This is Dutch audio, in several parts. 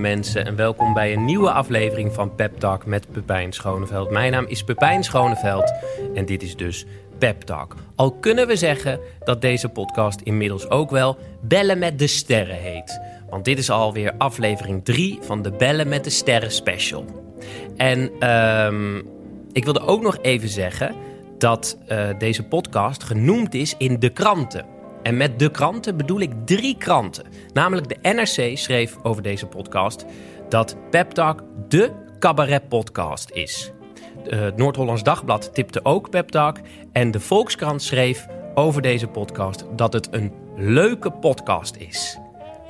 mensen en welkom bij een nieuwe aflevering van Pep Talk met Pepijn Schoneveld. Mijn naam is Pepijn Schoneveld en dit is dus Pep Talk. Al kunnen we zeggen dat deze podcast inmiddels ook wel Bellen met de Sterren heet. Want dit is alweer aflevering 3 van de Bellen met de Sterren special. En ehm, ik wilde ook nog even zeggen dat uh, deze podcast genoemd is in de kranten. En met de kranten bedoel ik drie kranten. Namelijk de NRC schreef over deze podcast dat Pep Talk de cabaret-podcast is. Het Noord-Hollands Dagblad tipte ook Pep Talk. En de Volkskrant schreef over deze podcast dat het een leuke podcast is.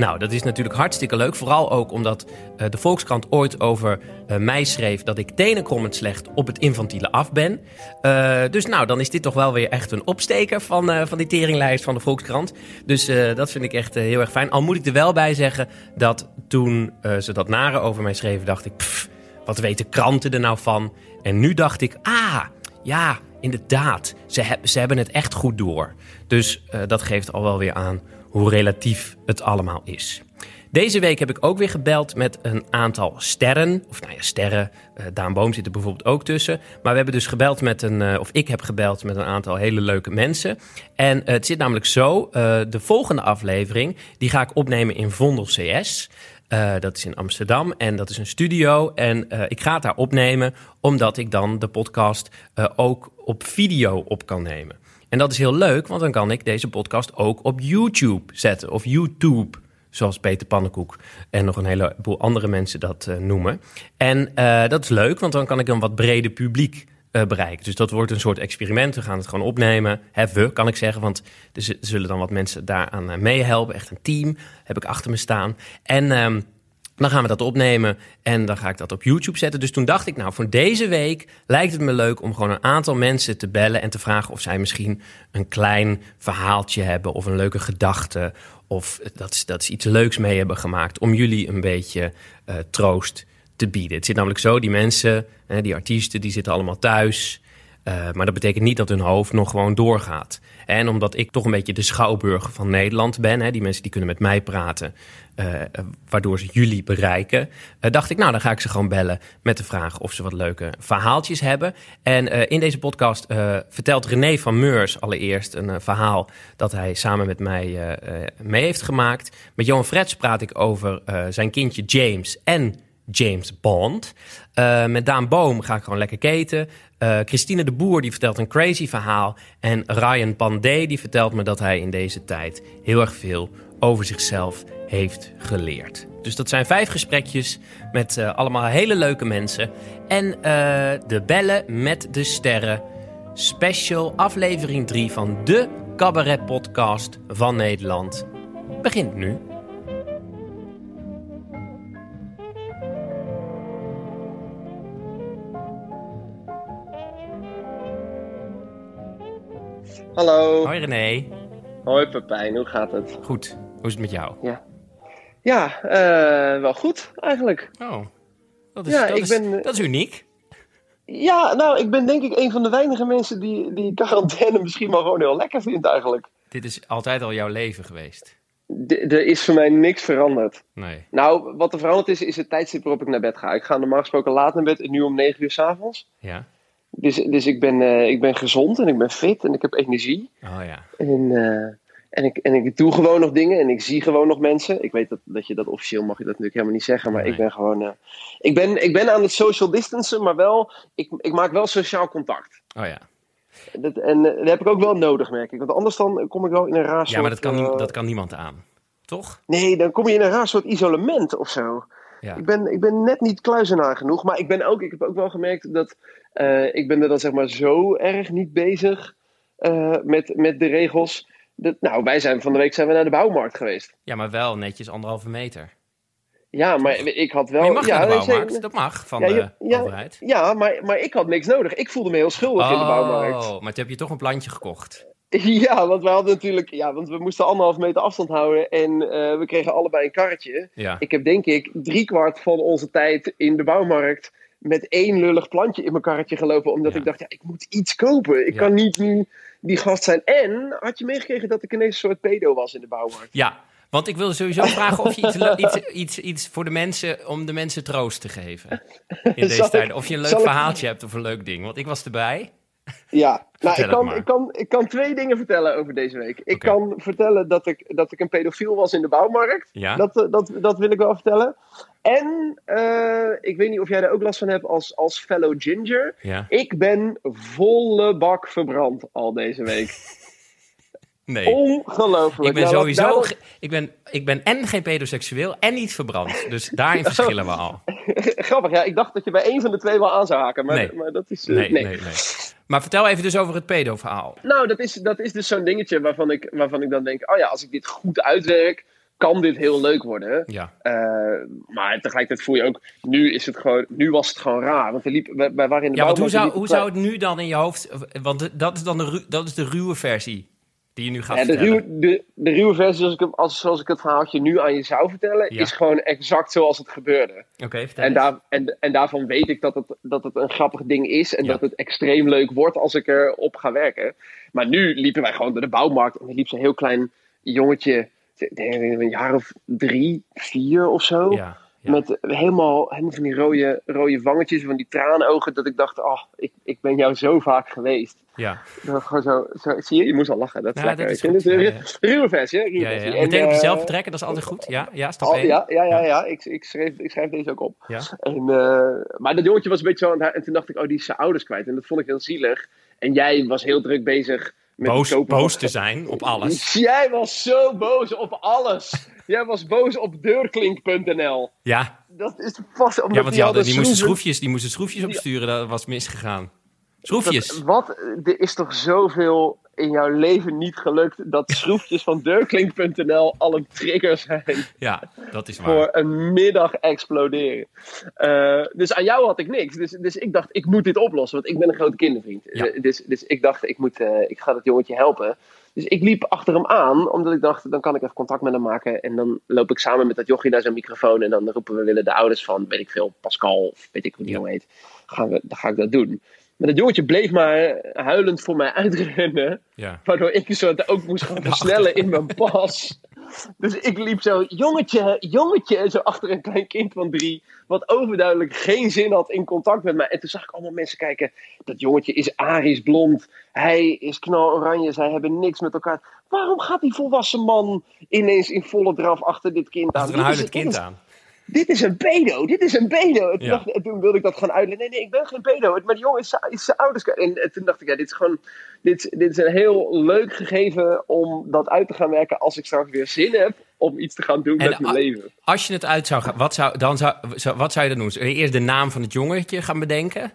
Nou, dat is natuurlijk hartstikke leuk. Vooral ook omdat uh, de Volkskrant ooit over uh, mij schreef dat ik tenenkrommend slecht op het infantiele af ben. Uh, dus nou, dan is dit toch wel weer echt een opsteker van, van die teringlijst van de Volkskrant. Dus dat vind ik echt heel erg fijn. Al moet ik er wel bij zeggen dat toen ze dat nare over mij schreven, dacht ik, wat weten kranten er nou van? En nu dacht ik, ah, ja, inderdaad, ze, ze hebben het echt goed door. Dus dat geeft al wel weer aan hoe relatief het allemaal is. Deze week heb ik ook weer gebeld met een aantal sterren. Of nou ja, sterren. Uh, Daan Boom zit er bijvoorbeeld ook tussen. Maar we hebben dus gebeld met een. Uh, of ik heb gebeld met een aantal hele leuke mensen. En uh, het zit namelijk zo. de volgende aflevering. Die ga ik opnemen in Vondel CS. dat is in Amsterdam en dat is een studio. En ik ga het daar opnemen, omdat ik dan de podcast ook op video op kan nemen. En dat is heel leuk, want dan kan ik deze podcast ook op YouTube zetten. Of YouTube, zoals Peter Pannenkoek en nog een heleboel andere mensen dat uh, noemen. En uh, dat is leuk, want dan kan ik een wat breder publiek uh, bereiken. Dus dat wordt een soort experiment. We gaan het gewoon opnemen. We, kan ik zeggen, want er zullen dan wat mensen daaraan meehelpen. Echt een team heb ik achter me staan. En... Dan gaan we dat opnemen en dan ga ik dat op YouTube zetten. Dus toen dacht ik, nou, voor deze week lijkt het me leuk om gewoon een aantal mensen te bellen en te vragen of zij misschien een klein verhaaltje hebben of een leuke gedachte. Of dat ze, dat ze iets leuks mee hebben gemaakt om jullie een beetje uh, troost te bieden. Het zit namelijk zo, die mensen, hè, die artiesten, die zitten allemaal thuis. Uh, maar dat betekent niet dat hun hoofd nog gewoon doorgaat. En omdat ik toch een beetje de schouwburger van Nederland ben, hè, die mensen die kunnen met mij praten, uh, waardoor ze jullie bereiken, uh, dacht ik, nou dan ga ik ze gewoon bellen met de vraag of ze wat leuke verhaaltjes hebben. En in deze podcast vertelt René van Meurs allereerst een verhaal dat hij samen met mij mee heeft gemaakt. Met Johan Frets praat ik over zijn kindje James en James Bond. Uh, met Daan Boom ga ik gewoon lekker keten. Uh, Christine de Boer die vertelt een crazy verhaal. En Ryan Pandey die vertelt me dat hij in deze tijd heel erg veel over zichzelf heeft geleerd. Dus dat zijn vijf gesprekjes met uh, allemaal hele leuke mensen. En de bellen met de sterren. Special aflevering 3 van de Cabaret Podcast van Nederland begint nu. Hallo. Hoi René. Hoi Pepijn, hoe gaat het? Goed. Hoe is het met jou? Ja, ja uh, wel goed eigenlijk. Oh, dat is, ja, dat, ik is, ben, dat is uniek. Ja, nou, ik ben denk ik een van de weinige mensen die, die quarantaine misschien wel gewoon heel lekker vindt eigenlijk. Dit is altijd al jouw leven geweest? er is voor mij niks veranderd. Nee. Nou, wat er veranderd is, is het tijdstip waarop ik naar bed ga. Ik ga normaal gesproken laat naar bed nu om 9 uur s'avonds. Ja. Dus, dus ik, ben, uh, ik ben gezond en ik ben fit en ik heb energie. Oh ja. En, uh, en, ik, en ik doe gewoon nog dingen en ik zie gewoon nog mensen. Ik weet dat, dat je dat officieel mag je dat natuurlijk helemaal niet zeggen. Maar nee. ik ben gewoon. Uh, ik, ben, ik ben aan het social distancen, maar wel. Ik, ik maak wel sociaal contact. Oh ja. Dat, en dat heb ik ook wel nodig, merk ik. Want anders dan kom ik wel in een raar soort... Ja, maar dat kan, uh, dat kan niemand aan. Toch? Nee, dan kom je in een raar soort isolement of zo. Ja. Ik, ben, ik ben net niet kluizenaar genoeg. Maar ik, ben ook, ik heb ook wel gemerkt dat. Uh, ik ben er dan zeg maar zo erg niet bezig uh, met, met de regels. Nou, wij zijn van de week zijn we naar de bouwmarkt geweest. Ja, maar wel netjes anderhalve meter. Ja, maar ik had wel... Maar je mag ja, naar de bouwmarkt, dat mag van ja, de ja, overheid. Ja, maar, maar ik had niks nodig. Ik voelde me heel schuldig oh, in de bouwmarkt. maar toen heb je toch een plantje gekocht. Ja, want we hadden natuurlijk... Ja, want we moesten anderhalf meter afstand houden en uh, we kregen allebei een karretje. Ja. Ik heb denk ik driekwart van onze tijd in de bouwmarkt met één lullig plantje in mijn karretje gelopen. Omdat Ja. ik dacht, ja, ik moet iets kopen. Ik Ja. kan niet nu die gast zijn. En had je meegekregen dat ik ineens een soort pedo was in de bouwmarkt? Ja, Want ik wilde sowieso vragen of je iets, iets, iets, iets voor de mensen, om de mensen troost te geven in deze tijd. Of je een leuk ik- verhaaltje hebt of een leuk ding. Want ik was erbij. Ja, nou, ik kan, ik, kan, ik kan twee dingen vertellen over deze week. Ik kan vertellen dat ik, dat ik een pedofiel was in de bouwmarkt. Ja? Dat, eh, dat, dat wil ik wel vertellen. En eh, ik weet niet of jij er ook last van hebt als, als fellow ginger. Ja. Ik ben volle bak verbrand al deze week. Nee. Ongelooflijk. Ik ben Nou, sowieso. daarom- ge- Ik ben, ik ben en geen pedoseksueel en niet verbrand. Dus daarin verschillen we al. Grappig, ja. Ik dacht dat je bij één van de twee wel aan zou haken. Maar, Nee. maar dat is... eh, Nee, nee, nee. Maar vertel even dus over het pedo-verhaal. Nou, dat is, dat is dus zo'n dingetje waarvan ik, waarvan ik dan denk... Oh ja, als ik dit goed uitwerk, kan dit heel leuk worden. Ja. Eh, maar tegelijkertijd voel je ook... Nu, is het gewoon, nu was het gewoon raar. Want we liepen, wij, wij waren in de Ja, want hoe bouwmarkt, zou, we hoe zou het nu dan in je hoofd... Want dat is dan de, ru- dat is de ruwe versie die je nu gaat Ja, de, vertellen. ruwe, de, de ruwe versie, zoals ik, als, zoals ik het verhaaltje nu aan je zou vertellen, Ja. is gewoon exact zoals het gebeurde. Oké, En, daar, en, en daarvan weet ik dat het, dat het een grappig ding is en Ja. dat het extreem leuk wordt als ik erop ga werken. Maar nu liepen wij gewoon door de bouwmarkt en er liep zo'n heel klein jongetje, een jaar of drie, vier of zo. Ja, ja. Met helemaal, helemaal van die rode, rode wangetjes, van die traanogen, dat ik dacht, oh, ik, ik ben jou zo vaak geweest. ja. Dat gewoon zo, zo, zie je, je moest al lachen. Dat is Ja, lekker. dat is goed. Dit is een ruwe versie, hè? ruwe Ja, ja, versie. ja. En, Meteen op eh, jezelf vertrekken, dat is altijd goed. Ja, ja stap al- 1. ja, ja, ja, ja. Ik, ik, schreef, ik schrijf deze ook op. Ja. En, eh, maar dat jongetje was een beetje zo En toen dacht ik, oh, die is zijn ouders kwijt. En dat vond ik heel zielig. En jij was heel druk bezig met Boos, boos te zijn op alles. Jij was zo boos op alles. jij was boos op deurklink.nl. Ja, Dat is vast omdat ja want die, hadden, die, moesten schroefjes, die moesten schroefjes opsturen. Dat was misgegaan. Schroefjes. Dat- wat? Er is toch zoveel in jouw leven niet gelukt dat schroefjes van deurklink.nl al een trigger zijn Ja, dat is waar. voor een middag exploderen. Eh, dus aan jou had ik niks. Dus, dus ik dacht, ik moet dit oplossen, want ik ben een grote kindervriend. Ja. Eh, Dus, dus ik dacht, ik, moet, eh, ik ga dat jongetje helpen. Dus ik liep achter hem aan, omdat ik dacht, dan kan ik even contact met hem maken. En dan loop ik samen met dat jochie naar zijn microfoon. En dan roepen we willen de ouders van, weet ik veel, Pascal, of weet ik hoe die Ja. jongen heet. Gaan we, dan ga ik dat doen. Maar dat jongetje bleef maar huilend voor mij uitrennen. Ja. Waardoor ik zo ook moest gaan versnellen in mijn pas. Dus ik liep zo, jongetje, jongetje, zo achter een klein kind van drie. Wat overduidelijk geen zin had in contact met mij. En toen zag ik allemaal mensen kijken. Dat jongetje is Arisch blond. Hij is knaloranje. Zij hebben niks met elkaar. Waarom gaat die volwassen man ineens in volle draf achter dit kind aan? Achter een huilend kind aan. Dit is een pedo, dit is een pedo. En toen, Ja. dacht- en toen wilde ik dat gaan uitleggen. Nee, nee, ik ben geen pedo. Maar die jongen is, zijn- is zijn ouders. En, en toen dacht ik, ja, dit is gewoon, dit, dit is een heel leuk gegeven om dat uit te gaan werken als ik straks weer zin heb om iets te gaan doen En met mijn leven. Als je het uit zou gaan, wat zou, dan zou, wat zou je dan doen? Eerst de naam van het jongetje gaan bedenken?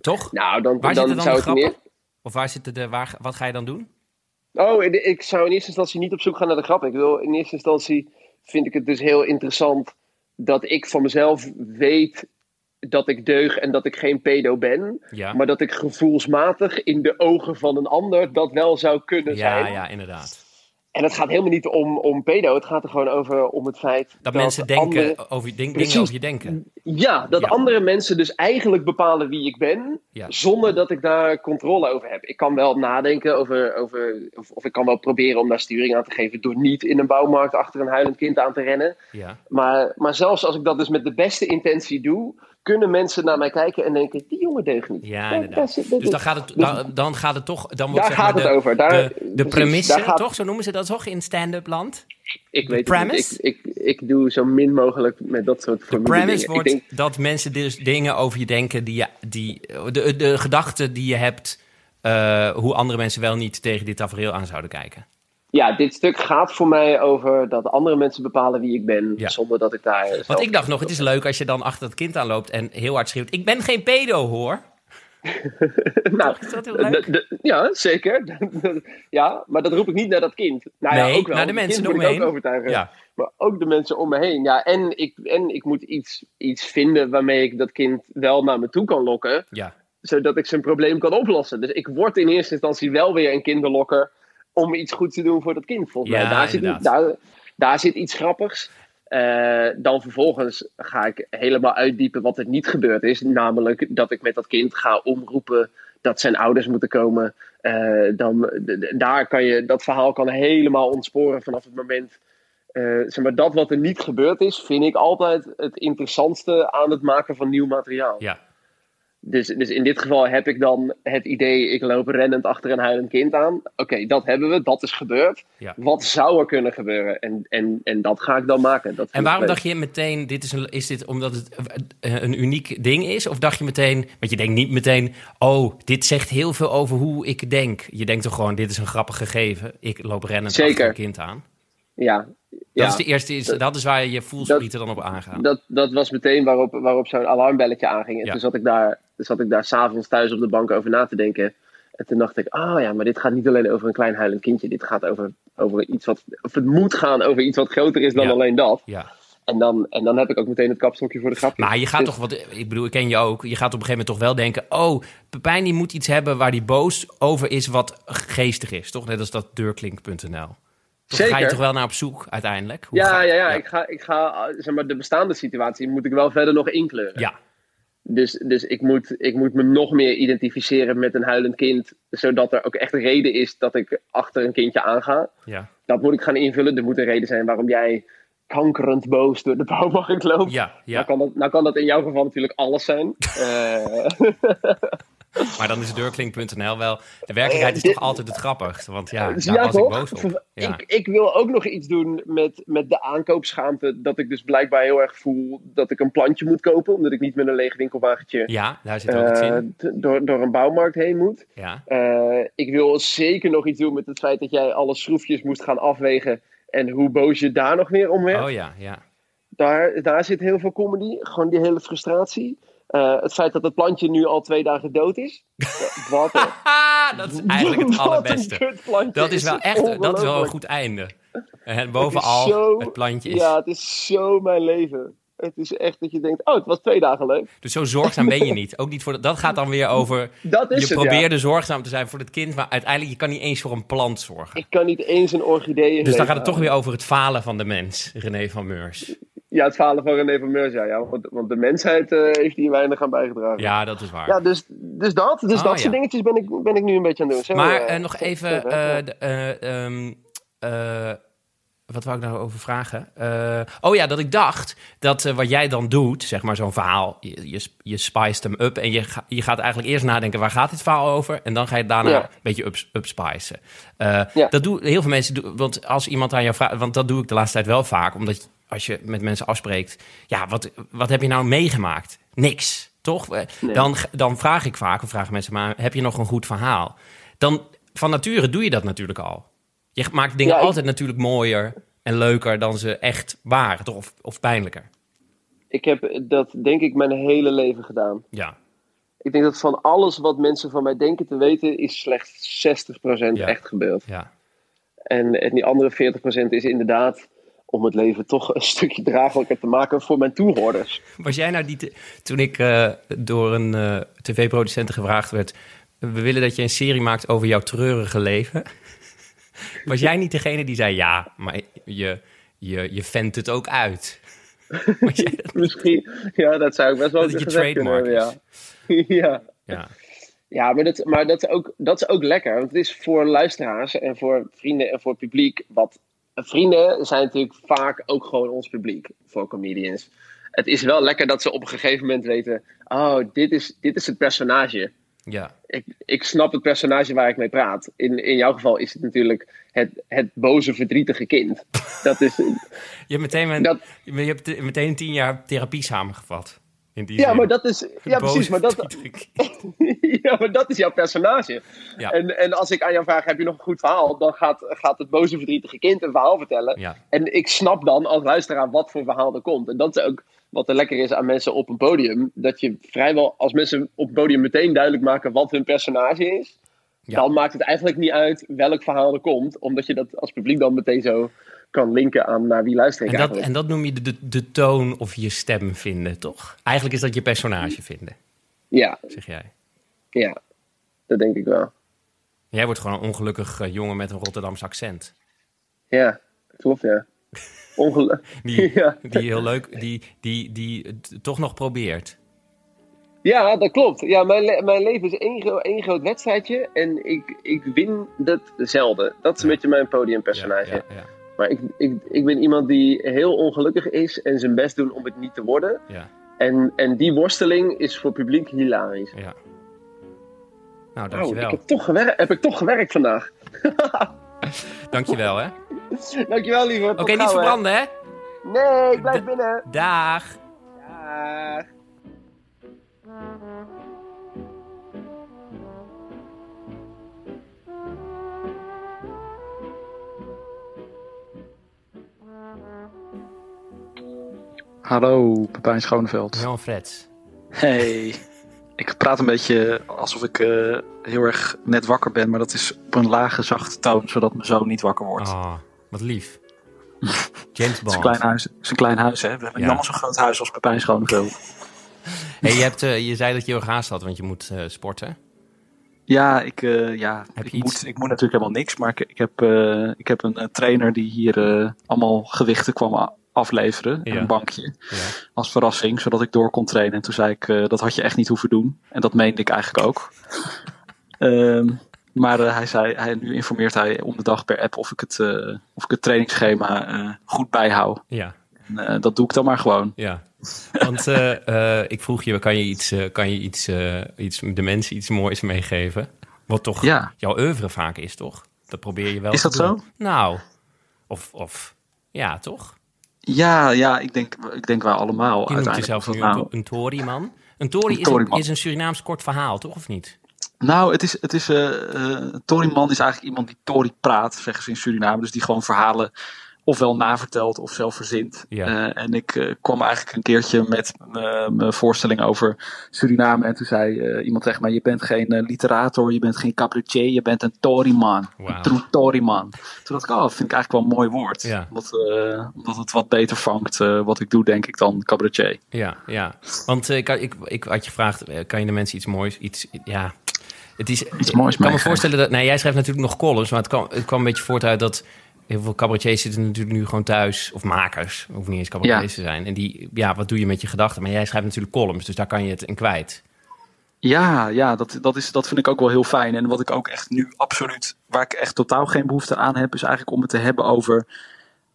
Toch? Nou, dan, Waar dan zou grappen? meer... Of waar zitten de, waar, wat ga je dan doen? Oh, ik- ik zou in eerste instantie niet op zoek gaan naar de grap. Ik wil in eerste instantie vind ik het dus heel interessant dat ik van mezelf weet dat ik deug en dat ik geen pedo ben. Ja, Maar dat ik gevoelsmatig in de ogen van een ander dat wel zou kunnen ja, zijn. ja, inderdaad. En het gaat helemaal niet om, om pedo. Het gaat er gewoon over om het feit Dat, mensen denken andere- over, denk, Precies. dingen over je denken. ja, dat Ja. andere mensen dus eigenlijk bepalen wie ik ben. Ja. Zonder dat ik daar controle over heb. Ik kan wel nadenken over. over of, of ik kan wel proberen om daar sturing aan te geven. door niet in een bouwmarkt achter een huilend kind aan te rennen. Ja. Maar, maar zelfs als ik dat dus met de beste intentie doe. Kunnen mensen naar mij kijken en denken: die jongen deugt niet. Ja, inderdaad. daar zit- dat- Dus dan gaat het, dan, dan gaat het toch... Dan wordt Daar zeg maar gaat het de, over. Daar- de, de precies, premisse, daar gaat- toch? Zo noemen ze dat toch in stand-up land? Ik weet premise? het niet. Ik, ik, ik doe zo min mogelijk met dat soort De premise dingen. wordt Ik denk, dat mensen dus dingen over je denken die je... Die, de, de gedachten die je hebt... eh, hoe andere mensen wel niet tegen dit tafereel aan zouden kijken. Ja, dit stuk gaat voor mij over dat andere mensen bepalen wie ik ben. Ja. Zonder dat ik daar. zelf- Want ik dacht nog, het is leuk als je dan achter het kind aanloopt... en heel hard schreeuwt, ik ben geen pedo, hoor. nou, Is dat heel leuk? de- de- ja, zeker. ja, maar dat roep ik niet naar dat kind. Nou ja, Nee, ook wel. naar de mensen om me ook heen. Ja. Maar ook de mensen om me heen. Ja, en ik, en ik moet iets, iets vinden waarmee ik dat kind wel naar me toe kan lokken. Ja, zodat ik zijn probleem kan oplossen. Dus ik word in eerste instantie wel weer een kinderlokker om iets goed te doen voor dat kind. Volgens Ja, mij. Daar zit, daar, daar zit iets grappigs. Eh, dan vervolgens ga ik helemaal uitdiepen wat er niet gebeurd is. Namelijk dat ik met dat kind ga omroepen dat zijn ouders moeten komen. Eh, dan, daar kan je, dat verhaal kan helemaal ontsporen vanaf het moment eh, zeg maar, dat wat er niet gebeurd is, vind ik altijd het interessantste aan het maken van nieuw materiaal. Ja. Dus, dus in dit geval heb ik dan het idee, ik loop rennend achter een huilend kind aan. Oké, dat hebben we, dat is gebeurd. Ja. Wat zou er kunnen gebeuren? En, en, en dat ga ik dan maken. Dat En waarom dacht je meteen, dit is, een, is dit omdat het eh, een uniek ding is? Of dacht je meteen, want je denkt niet meteen, oh, dit zegt heel veel over hoe ik denk. Je denkt toch gewoon, dit is een grappig gegeven. Ik loop rennend Zeker. achter een kind aan. Ja, Dat ja. is de eerste, is, dat is waar je voelsprieten dan op aangaan. dat, dat was meteen waarop, waarop zo'n alarmbelletje aanging. En Ja. toen zat ik daar, toen zat ik daar s'avonds thuis op de bank over na te denken. En toen dacht ik, ah ja, maar dit gaat niet alleen over een klein huilend kindje. Dit gaat over, over iets wat, of het moet gaan over iets wat groter is dan Ja. alleen dat. Ja. En dan, en dan heb ik ook meteen het kapstokje voor de grap. Maar je gaat toch, wat, ik bedoel, ik ken je ook. Je gaat op een gegeven moment toch wel denken: oh, Pepijn die moet iets hebben waar die boos over is, wat geestig is, toch? Net als dat deurklink.nl. Zeker. ga je toch wel naar op zoek uiteindelijk? Hoe Ja, ga- ja, ja, Ik ga, ik ga, zeg maar, de bestaande situatie moet ik wel verder nog inkleuren. ja, Dus, dus ik, moet, ik moet me nog meer identificeren met een huilend kind, zodat er ook echt een reden is dat ik achter een kindje aanga. ja, Dat moet ik gaan invullen. Er moet een reden zijn waarom jij kankerend boos door de bouwmarkt loopt. ja, ja. Nou, kan dat, nou kan dat in jouw geval natuurlijk alles zijn. Eh, Maar dan is deurklink.nl wel. De werkelijkheid is toch altijd het grappigste. Want ja, daar ja, was ik boos op. Ja. Ik, ik wil ook nog iets doen met, met de aankoopschaamte. Dat ik dus blijkbaar heel erg voel dat ik een plantje moet kopen. Omdat ik niet met een leeg winkelwagentje ja, daar zit ook iets eh, in. door, door een bouwmarkt heen moet. Ja, Eh, ik wil zeker nog iets doen met het feit dat jij alle schroefjes moest gaan afwegen. En hoe boos je daar nog weer om werd. oh ja, ja. Daar, daar zit heel veel comedy. Gewoon die hele frustratie. Eh, het feit dat het plantje nu al twee dagen dood is. Eh, Wat Ah, dat is eigenlijk het allerbeste. Dat is wel echt, dat is wel een goed einde. En Het bovenal, zo- het plantje is. Ja, het is zo mijn leven. Het is echt dat je denkt, oh, het was twee dagen leuk. Dus zo zorgzaam ben je niet. Ook niet voor de- dat gaat dan weer over. Dat is Je het, ja. probeerde zorgzaam te zijn voor het kind, maar uiteindelijk je kan niet eens voor een plant zorgen. Ik kan niet eens een orchidee Dus dan gaat het toch weer over het falen van de mens, René van Meurs. Ja, het falen van René van Meurs, ja. ja want, want de mensheid eh, heeft hier weinig aan bijgedragen. Ja, dat is waar. Ja, dus, dus dat. Dus Oh, dat ja. soort dingetjes ben ik, ben ik nu een beetje aan het doen. Zo, maar nog even, wat wou ik nou over vragen? Eh, oh ja, dat ik dacht dat eh, wat jij dan doet, zeg maar zo'n verhaal, je, je, je spiced hem up en je, ga- je gaat eigenlijk eerst nadenken, waar gaat dit verhaal over? En dan ga je daarna Ja. een beetje ups, upspicen. Ja. Dat doen heel veel mensen, doen, want als iemand aan jou vraagt, want dat doe ik de laatste tijd wel vaak, omdat als je met mensen afspreekt, ja, wat, wat heb je nou meegemaakt? Niks, toch? Eh, Nee. Dan, dan vraag ik vaak, of vragen mensen, maar heb je nog een goed verhaal? Dan, van nature doe je dat natuurlijk al. Je maakt dingen Ja, ik- altijd natuurlijk mooier en leuker dan ze echt waren, toch? Of, of pijnlijker. Ik heb dat denk ik mijn hele leven gedaan. Ja, Ik denk dat van alles wat mensen van mij denken te weten, is slechts 60% Ja. echt gebeurd. ja. En, en die andere 40% is inderdaad om het leven toch een stukje draaglijker te maken voor mijn toehoorders. Was jij nou die... toen ik eh, door een eh, tv-producent gevraagd werd... we willen dat je een serie maakt over jouw treurige leven. Was jij niet degene die zei... ja, maar je, je, je vent het ook uit. Misschien, ja, dat zou ik best wel Dat je trademark ja. ja. Ja, Ja, maar, dat, maar dat, is ook, dat is ook lekker. Want het is voor luisteraars en voor vrienden en voor publiek. Wat, vrienden zijn natuurlijk vaak ook gewoon ons publiek voor comedians. Het is wel lekker dat ze op een gegeven moment weten: oh, dit is, dit is het personage. ja. Ik, ik snap het personage waar ik mee praat. In, in jouw geval is het natuurlijk het, het boze, verdrietige kind. Dat is, Je hebt meteen, een, Dat- je hebt te- meteen tien jaar therapie samengevat. In die ja, maar dat is. Ja, precies. Maar dat, ja, maar dat is jouw personage. Ja. En, en als ik aan jou vraag, heb je nog een goed verhaal? Dan gaat, gaat het boze, verdrietige kind een verhaal vertellen. Ja. En ik snap dan als luisteraar wat voor verhaal er komt. En dat is ook wat er lekker is aan mensen op een podium. Dat je vrijwel, als mensen op een podium meteen duidelijk maken wat hun personage is. Ja. Dan maakt het eigenlijk niet uit welk verhaal er komt. Omdat je dat als publiek dan meteen zo kan linken aan naar wie luister ik En dat, en dat noem je de, de, de toon of je stem vinden, toch? Eigenlijk is dat je personage vinden, Ja, zeg jij. ja, dat denk ik wel. Jij wordt gewoon een ongelukkig eh, jongen met een Rotterdams accent. Ja, klopt ja. Ongeluk. Die, Ja. die heel leuk, die, die, die het toch nog probeert. Ja, dat klopt. Ja, mijn, le- mijn leven is één, één groot wedstrijdje en ik, ik win dat zelden. Dat is een beetje mijn podiumpersonage. Ja, ja. Maar ik, ik, ik ben iemand die heel ongelukkig is en zijn best doen om het niet te worden. Ja. En, en die worsteling is voor publiek hilarisch. Ja. Nou, Oh, dankjewel. ik heb, toch gewerkt, heb ik toch gewerkt vandaag. Dankjewel, hè. Dankjewel, lieve. Oké, niet verbranden, hè. Nee, ik blijf binnen. Daag. Dag. Hallo, Pepijn Schoneveld. Jan Freds. Hey. Ik praat een beetje alsof ik eh, heel erg net wakker ben, maar dat is op een lage, zachte toon, zodat mijn zoon niet wakker wordt. Oh, wat lief. James Het is een Bond. klein huis, het is een klein huis hè. We hebben niet Ja. allemaal zo'n groot huis als Pepijn Schoneveld. Hey, je, hebt, eh, je zei dat je heel erg haast had, want je moet eh, sporten. Ja, ik, eh, ja, Heb ik, iets? moet, ik moet natuurlijk helemaal niks, maar ik, ik, heb, eh, ik heb een trainer die hier eh, allemaal gewichten kwam afleveren. en Ja. Een bankje. Ja. als verrassing, zodat ik door kon trainen. En toen zei ik, eh, dat had je echt niet hoeven doen. En dat meende ik eigenlijk ook. Ehm, maar eh, hij zei, hij, nu informeert hij om de dag per app of ik het, eh, of ik het trainingsschema goed bijhoud. Ja, En, dat doe ik dan maar gewoon. ja. Want ik vroeg je, kan je, iets, kan je iets, iets, de mensen iets moois meegeven? Wat toch Ja. jouw oeuvre vaak is, toch? Dat probeer je wel Is te dat doen. zo? Nou, of, of ja, toch? Ja, ja ik, denk, ik denk wij allemaal. Je noemt uiteindelijk. jezelf nu een, nou, to- een Tory-man. Een Tory, Een is, een, is een Surinaams kort verhaal, toch? Of niet? nou, het is, het is, eh eh, Tory-man is eigenlijk iemand die Tory praat, zeggen ze in Suriname. Dus die gewoon verhalen ofwel navertelt of zelf verzint. Ja. Eh, en ik eh, kwam eigenlijk een keertje met eh, mijn voorstelling over Suriname. En toen zei iemand tegen mij, je bent geen literator, je bent geen cabaretier, je bent een Tory-man. Wauw. Een true Tory-man. Toen dacht ik, oh, dat vind ik eigenlijk wel een mooi woord. Ja. Omdat, omdat het wat beter vangt wat ik doe, denk ik, dan cabaretier. Ja, ja. Want ik, ik, ik had je gevraagd, kan je de mensen iets moois, iets, ja... Het is, Iets moois ik kan me voorstellen dat... Nee, jij schrijft natuurlijk nog columns, maar het kwam, het kwam een beetje voort uit dat... Heel veel cabaretiers zitten natuurlijk nu gewoon thuis. Of makers, hoeft niet eens cabaretiers te zijn. En die, ja, wat doe je met je gedachten? Maar jij schrijft natuurlijk columns, dus daar kan je het in kwijt. Ja, ja dat, dat, is, dat vind ik ook wel heel fijn. En wat ik ook echt nu absoluut, waar ik echt totaal geen behoefte aan heb, is eigenlijk om het te hebben over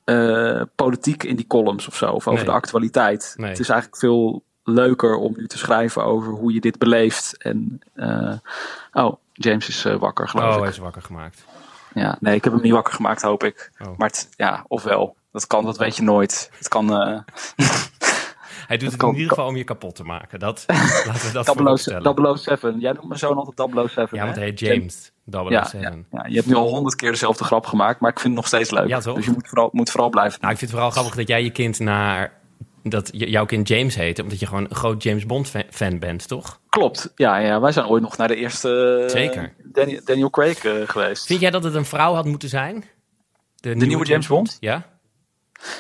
eh, politiek in die columns of zo. Of over Nee. de actualiteit. Nee. Het is eigenlijk veel leuker om nu te schrijven over hoe je dit beleeft. En, eh, oh, James is eh, wakker, geloof Oh, ik. hij is wakker gemaakt. Ja, nee, ik heb hem niet wakker gemaakt, hoop ik. Oh. Maar het, ja, ofwel. Dat kan, dat weet je nooit. Het kan. eh Hij doet het kan- in ieder geval om je kapot te maken. Dat, laten we dat 007. vooropstellen. 007. Jij noemt mijn zoon altijd 007. Ja, want hij heet James. Ja, 007. ja, ja, je hebt nu al honderd keer dezelfde grap gemaakt, maar ik vind het nog steeds leuk. Ja, toch? Dus je moet vooral, moet vooral blijven. Nou, ik vind het vooral grappig dat jij je kind naar... Dat jouw kind James heet, omdat je gewoon een groot James Bond fa- fan bent, toch? Klopt, ja, ja, wij zijn ooit nog naar de eerste eh, Zeker. Daniel, Daniel Craig eh, geweest. Vind jij dat het een vrouw had moeten zijn? De, nieuwe James Bond? Ja?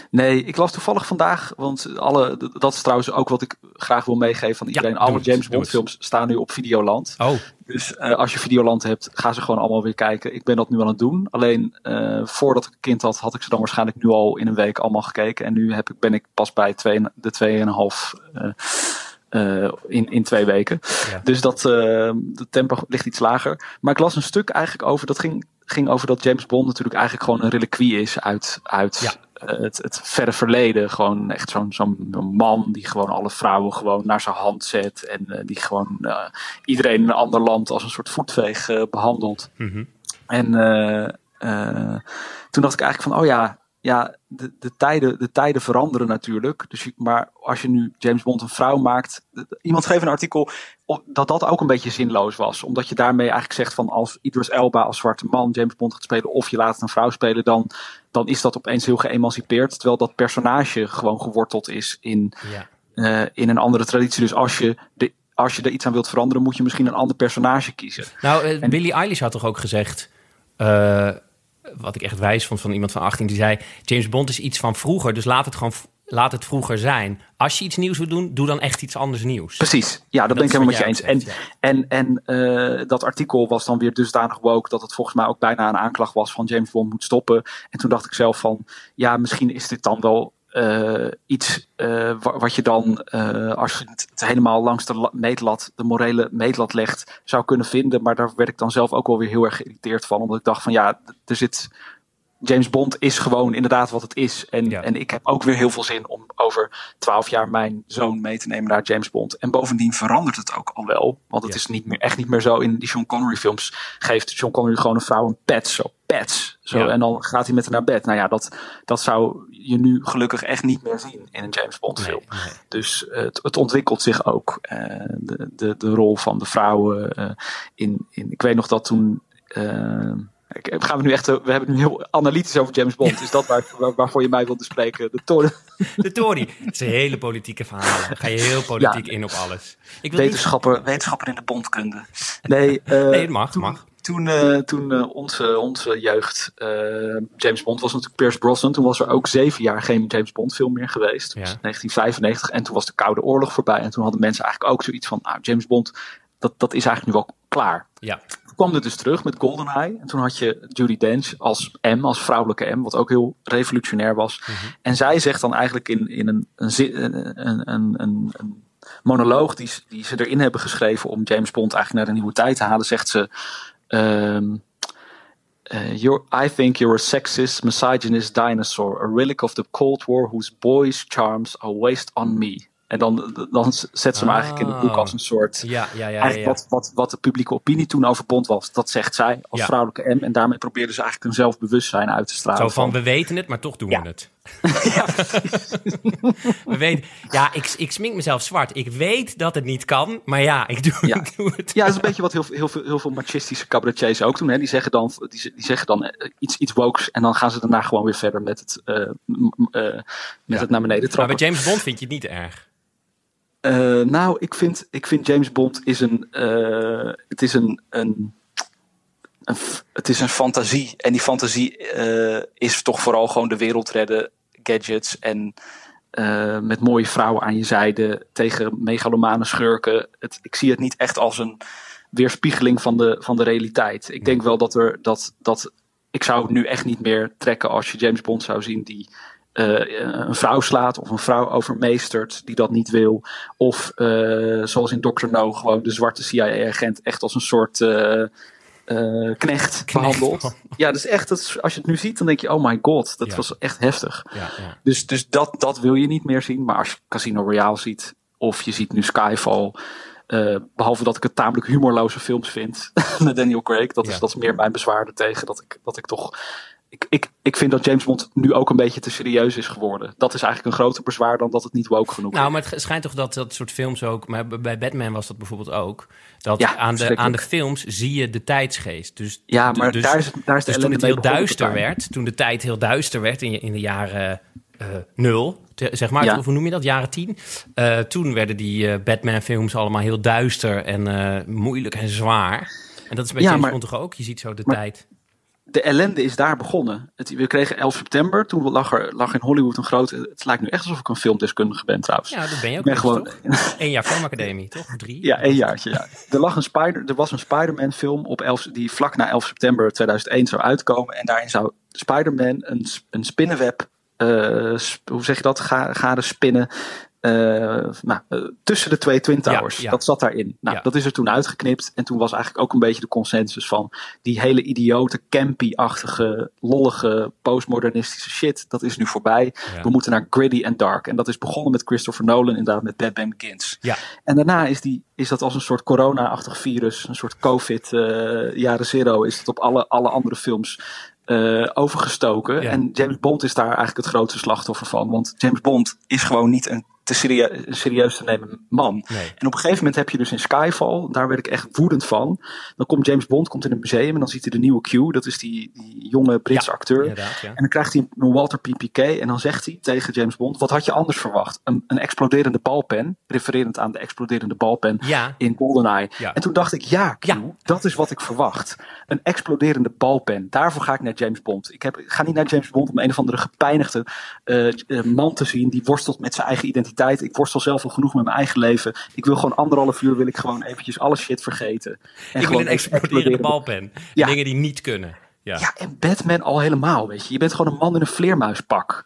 Nee, ik las toevallig vandaag, want alle, dat is trouwens ook wat ik graag wil meegeven van iedereen. alle het, James Bond films staan nu op Videoland. Oh, Dus eh, als je Videoland hebt, ga ze gewoon allemaal weer kijken. Ik ben dat nu aan het doen. Alleen eh, voordat ik een kind had, had ik ze dan waarschijnlijk nu al in een week allemaal gekeken. En nu heb ik, ben ik pas bij twee, de 2,5 eh eh in, in twee weken. Ja. Dus dat de tempo ligt iets lager. Maar ik las een stuk eigenlijk over, dat ging, ging over dat James Bond natuurlijk eigenlijk gewoon een reliquie is uit, uit Ja. Het, het verre verleden. Gewoon echt zo'n zo'n man die gewoon alle vrouwen gewoon naar zijn hand zet. En eh, die gewoon eh, iedereen in een ander land als een soort voetveeg eh, behandelt. mhm. En toen dacht ik eigenlijk van, oh ja, ja de, de, tijden, de tijden veranderen natuurlijk. Dus je, maar als je nu James Bond een vrouw maakt. Iemand schreef een artikel dat dat ook een beetje zinloos was. Omdat je daarmee eigenlijk zegt van als Idris Elba als zwarte man James Bond gaat spelen. Of je laat een vrouw spelen. Dan, dan is dat opeens heel geëmancipeerd. Terwijl dat personage gewoon geworteld is in, ja. eh, in een andere traditie. Dus als je, de, als je er iets aan wilt veranderen moet je misschien een ander personage kiezen. Nou, eh, En- Billie Eilish had toch ook gezegd... eh, wat ik echt wijs vond van iemand van 18, die zei... James Bond is iets van vroeger, dus laat het gewoon... Laat het vroeger zijn. Als je iets nieuws wil doen, doe dan echt iets anders nieuws. Precies, ja, dat, Dat ben ik helemaal met je eens. En, en, en eh, dat artikel was dan weer dusdanig woke dat het volgens mij ook bijna een aanklacht was van James Bond moet stoppen. En toen dacht ik zelf van, ja, misschien is dit dan wel eh, iets eh, wa- wat je dan, als je het, helemaal langs de la- meetlat, de morele meetlat legt, zou kunnen vinden. Maar daar werd ik dan zelf ook wel weer heel erg geïrriteerd van, omdat ik dacht van, ja, er zit James Bond is gewoon inderdaad wat het is. En, en ik heb ook weer heel veel zin om over twaalf jaar mijn zoon mee te nemen naar James Bond. En bovendien verandert het ook al wel. Want het is niet meer, echt niet meer zo in die Sean Connery films. Geeft Sean Connery gewoon een vrouw een pet. Zo pets. Zo, En dan gaat hij met haar naar bed. Nou ja, dat, dat zou je nu gelukkig echt niet meer zien in een James Bond film. Dus het, het, ontwikkelt zich ook. Uh, de, de, de rol van de vrouwen. Uh, in, in, ik weet nog dat toen. Gaan we nu echt, we hebben het nu heel analytisch over James Bond. Is dat waar, waar, waarvoor je mij wilt bespreken? De Tory. De Tory. Het is een hele politieke verhaal. ga je heel politiek in op alles. Ik wil wetenschapper, niet... wetenschapper in de bondkunde. Nee, nee het mag, toen, mag. Toen, uh, toen uh, onze, onze jeugd, uh, James Bond was natuurlijk Pierce Brosnan. Toen was er ook zeven jaar geen James Bond film meer geweest. Ja. 1995. En toen was de Koude Oorlog voorbij. En toen hadden mensen eigenlijk ook zoiets van, nou, James Bond, dat, dat is eigenlijk nu wel klaar. Ja kwam er dus terug met GoldenEye. En toen had je Judy Dench als M, als vrouwelijke M, wat ook heel revolutionair was. Mhm. En zij zegt dan eigenlijk in, in een, een, een, een, monoloog die, die ze erin hebben geschreven om James Bond eigenlijk naar de nieuwe tijd te halen, zegt ze. Um, uh, you're, I think you're a sexist, misogynist dinosaur, a relic of the Cold War whose boys' charms are wasted on me. En dan, dan zet ze hem eigenlijk in het boek als een soort. Ja, ja, ja, eigenlijk Wat, wat, wat de publieke opinie toen over Bond was. Dat zegt zij als vrouwelijke M. En daarmee probeerde ze eigenlijk een zelfbewustzijn uit te stralen. Zo van, we weten het, maar toch doen we het. ja, we weten, ja ik, ik smink mezelf zwart. Ik weet dat het niet kan, maar ja, ik doe, ik doe het. Ja, dat is een beetje wat heel, heel, veel, heel veel machistische cabaretiers ook doen. Hè. Die zeggen dan, die, die zeggen dan eh, iets, iets wokes en dan gaan ze daarna gewoon weer verder met het, uh, uh, met het naar beneden trappen. Maar bij James Bond vind je het niet erg? Uh, nou, ik vind, ik vind James Bond is een. Uh, het is een, een, een, Het is een fantasie. En die fantasie uh, is toch vooral gewoon de wereld redden, gadgets en. met mooie vrouwen aan je zijde tegen megalomane schurken. Het, ik zie het niet echt als een weerspiegeling van de, van de realiteit. Ik denk wel dat er dat, dat. Ik zou het nu echt niet meer trekken als je James Bond zou zien die uh, een vrouw slaat of een vrouw overmeestert die dat niet wil. Of uh, zoals in Dr. No gewoon de zwarte CIA-agent echt als een soort uh, knecht behandelt. Ja, dus echt, dat als je het nu ziet, dan denk je, oh my god, dat was echt heftig. Ja, ja. Dus, dus dat, dat wil je niet meer zien. Maar als je Casino Royale ziet, of je ziet nu Skyfall. Uh, behalve dat ik het tamelijk humorloze films vind met Daniel Craig. Dat is, dat is meer mijn bezwaar tegen. Dat ik, dat ik toch ik, ik, ik vind dat James Bond nu ook een beetje te serieus is geworden. Dat is eigenlijk een groter bezwaar dan dat het niet woke genoeg is. Nou, maar het schijnt toch dat dat soort films ook... Maar bij Batman was dat bijvoorbeeld ook. Dat ja, aan, de, aan de films zie je de tijdsgeest. Dus, ja, maar dus, daar is, daar is de dus toen het heel duister werd... Toen de tijd heel duister werd in, in de jaren uh, nul... Zeg maar, ja. hoe noem je dat? Jaren tien. Uh, toen werden die uh, Batman-films allemaal heel duister en moeilijk en zwaar. En dat is bij ja, James Bond toch ook? Je ziet zo de tijd de ellende is daar begonnen. Het, we kregen 11 september, toen lag er lag in Hollywood een grote... Het lijkt nu echt alsof ik een filmdeskundige ben trouwens. Ja, dat ben je ook. Ben gewoon, Eén jaar filmacademie, toch? Drie? Ja, één jaartje, ja. Er, lag een Spider, er was een Spider-Man film op 11, die vlak na 11 september 2001 zou uitkomen. En daarin zou Spider-Man een, een spinnenweb... Uh, hoe zeg je dat? Ga, gade spinnen nou, uh, tussen de twee Twin Towers. Ja, ja. Dat zat daarin. Nou, ja. dat is er toen uitgeknipt. En toen was eigenlijk ook een beetje de consensus van die hele idiote, campy-achtige, lollige, postmodernistische shit. Dat is nu voorbij. We moeten naar gritty en dark. En dat is begonnen met Christopher Nolan, inderdaad, met Batman Begins. Ja. En daarna is, die, is dat als een soort corona-achtig virus, een soort COVID, uh, jaren zero, is het op alle, alle andere films uh, overgestoken. Ja. En James Bond is daar eigenlijk het grootste slachtoffer van. Want James Bond is gewoon niet een te serieus te nemen man. Nee. En op een gegeven moment heb je dus in Skyfall, daar werd ik echt woedend van. Dan komt James Bond komt in een museum en dan ziet hij de nieuwe Q, dat is die, die jonge Britse ja, acteur. Ja. En dan krijgt hij een Walter PPK en dan zegt hij tegen James Bond: Wat had je anders verwacht? Een, een exploderende balpen, refererend aan de exploderende balpen in GoldenEye. En toen dacht ik: Ja, Q, dat is wat ik verwacht. Een exploderende balpen. Daarvoor ga ik naar James Bond. Ik, heb, ik ga niet naar James Bond om een of andere gepijnigde uh, man te zien die worstelt met zijn eigen identiteit ik worstel zelf al genoeg met mijn eigen leven. Ik wil gewoon anderhalf uur wil ik gewoon eventjes alle shit vergeten. En ik wil een exploderende balpen. Ja. Dingen die niet kunnen. Ja. ja, en Batman al helemaal, weet je. Je bent gewoon een man in een vleermuispak.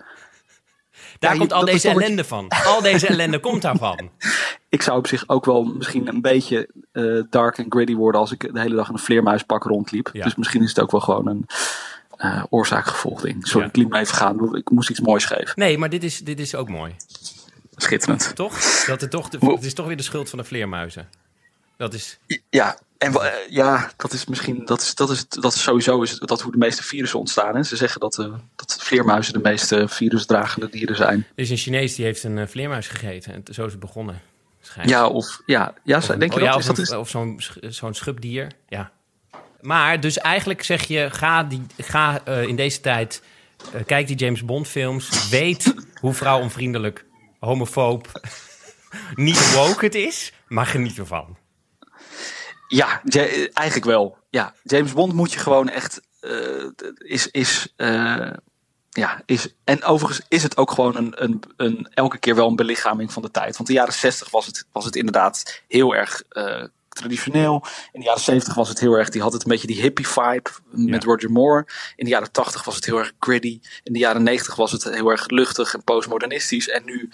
Daar ja, komt al deze ellende van. Al deze ellende komt daarvan. Ik zou op zich ook wel misschien een beetje uh, dark en gritty worden als ik de hele dag in een vleermuispak rondliep. Ja. Dus misschien is het ook wel gewoon een uh, oorzaak-gevolgding. Sorry, ik liet me even gaan. Ik moest iets moois geven. Nee, maar dit is, dit is ook mooi. Schitterend. Toch? Dat het, toch de, het is toch weer de schuld van de vleermuizen. Dat is... Ja, en uh, ja, dat is misschien, dat is, dat is, dat is sowieso is dat hoe de meeste virussen ontstaan. Hè? Ze zeggen dat, uh, dat vleermuizen de meeste virusdragende dieren zijn. Er is een Chinees die heeft een vleermuis gegeten en zo is het begonnen. Ja, of, ja, ja of, denk je oh, dat, of, is, dat of zo'n zo'n schubdier. Ja. Maar dus eigenlijk zeg je, ga, die, ga uh, in deze tijd, uh, kijk die James Bond films, weet hoe vrouwonvriendelijk, homofoob, niet woke het is, maar geniet ervan. Ja, eigenlijk wel. Ja, James Bond moet je gewoon echt, uh, is, is ja, is, en overigens is het ook gewoon een, een, een, elke keer wel een belichaming van de tijd. Want de jaren 60 was het, was het inderdaad heel erg uh, traditioneel. In de jaren 70 was het heel erg, die had het een beetje die hippie vibe met ja. Roger Moore. In de jaren 80 was het heel erg gritty. In de jaren 90 was het heel erg luchtig en postmodernistisch. En nu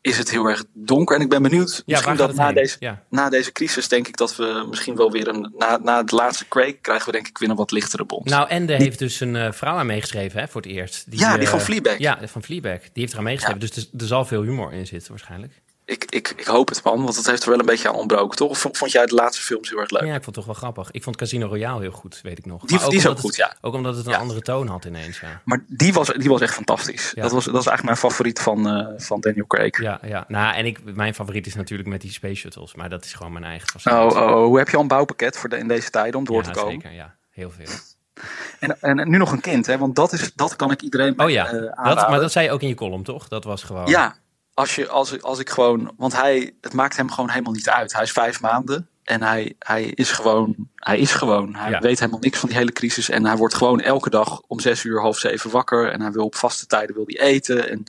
is het heel erg donker. En ik ben benieuwd, ja, misschien dat na deze, ja. na deze crisis denk ik dat we misschien wel weer een... Na, na de laatste Craig krijgen we denk ik weer een wat lichtere bond. Nou, en er heeft dus een uh, vrouw aan meegeschreven hè, voor het eerst. Die, ja, die uh, van Fleabag. Ja, van Fleabag. Die heeft eraan meegeschreven. Dus er, er, zal veel humor in zitten waarschijnlijk. Ik, ik, ik hoop het man, want het heeft er wel een beetje aan ontbroken, toch? Of vond jij de laatste films heel erg leuk? Ja, ik vond het toch wel grappig. Ik vond Casino Royale heel goed, weet ik nog. Die, die is ook goed, het, ja. Ook omdat het een ja. andere toon had ineens, ja. Maar die was, die was echt fantastisch. Ja. Dat, was, dat was eigenlijk mijn favoriet van, uh, van Daniel Craig. Ja, ja. Nou, en ik, mijn favoriet is natuurlijk met die space shuttles. Maar dat is gewoon mijn eigen fascinatie. Oh, oh, oh. Hoe heb je al een bouwpakket voor de, in deze tijden om door ja, te komen? zeker, ja. Heel veel. En, en, nu nog een kind, hè? want dat, is, dat kan ik iedereen Oh ja, uh, dat, maar dat zei je ook in je column, toch? Dat was gewoon... Ja, als, je, als, als ik gewoon... Want hij, het maakt hem gewoon helemaal niet uit. Hij is vijf maanden en hij, hij is gewoon... Hij is gewoon. Hij Ja. weet helemaal niks van die hele crisis. En hij wordt gewoon elke dag om zes uur, half zeven wakker. En hij wil op vaste tijden wil hij eten. En,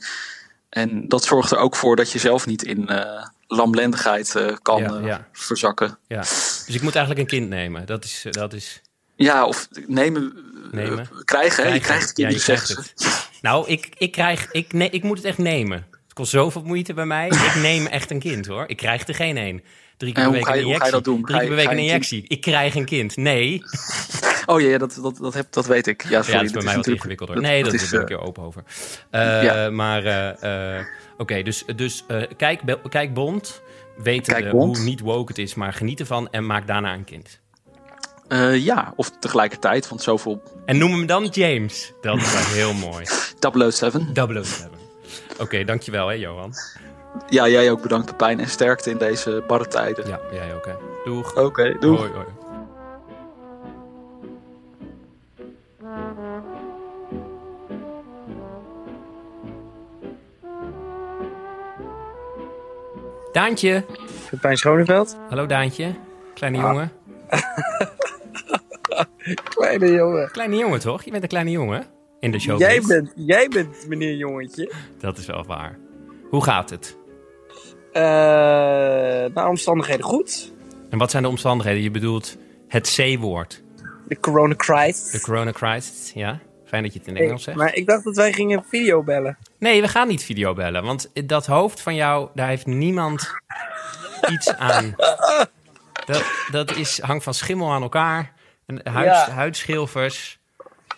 en dat zorgt er ook voor dat je zelf niet in eh lamlendigheid eh, kan Ja, eh, ja. verzakken. Ja. Dus ik moet eigenlijk een kind nemen. Dat is... Dat is Ja, of nemen, Nemen. krijgen. Hè? Je krijgt Ja, kinderen, je krijgt het. Nou, ik, ik, krijg, ik, nee, ik moet het echt nemen. Kost zoveel moeite bij mij. Ik neem echt een kind, hoor. Ik krijg er geen één. Drie keer per week een hoe ga je injectie. dat doen? Drie keer per week een een injectie. Ik krijg een kind. Nee. Oh ja, dat, dat, dat, heb, dat weet ik. Ja, sorry. ja, dat is bij mij wat natuurlijk- ingewikkelder. nee, dat, is, ben ik eh, er open over. Uh, Ja. Maar, eh, eh, oké, dus, dus eh, kijk, kijk Bond. Weet hoe niet woke het is, maar geniet ervan en maak daarna een kind. eh, ja, of tegelijkertijd, want zoveel En noem hem dan James. Dat is wel heel mooi. 007. 007. Oké, dankjewel hè, Johan. Ja, jij ook bedankt Pepijn en sterkte in deze barre tijden. Ja, jij ook hè. Doeg. Oké, doei. Hoi, hoi. Daantje. Pepijn Schoneveld. Hallo Daantje. Kleine Ah. jongen. Kleine jongen. Kleine jongen toch? Je bent een kleine jongen in de show. Jij bent, jij bent meneer jongetje. Dat is wel waar. Hoe gaat het? Naar omstandigheden goed. En wat zijn de omstandigheden? Je bedoelt het C-woord. De corona crisis. De corona crisis. Ja? Fijn dat je het in Engels zegt. maar ik dacht dat wij gingen video bellen. Nee, we gaan niet videobellen. Want dat hoofd van jou, daar heeft niemand iets aan. Dat, dat is, hangt van schimmel aan elkaar. En huid, Ja. huidschilfers.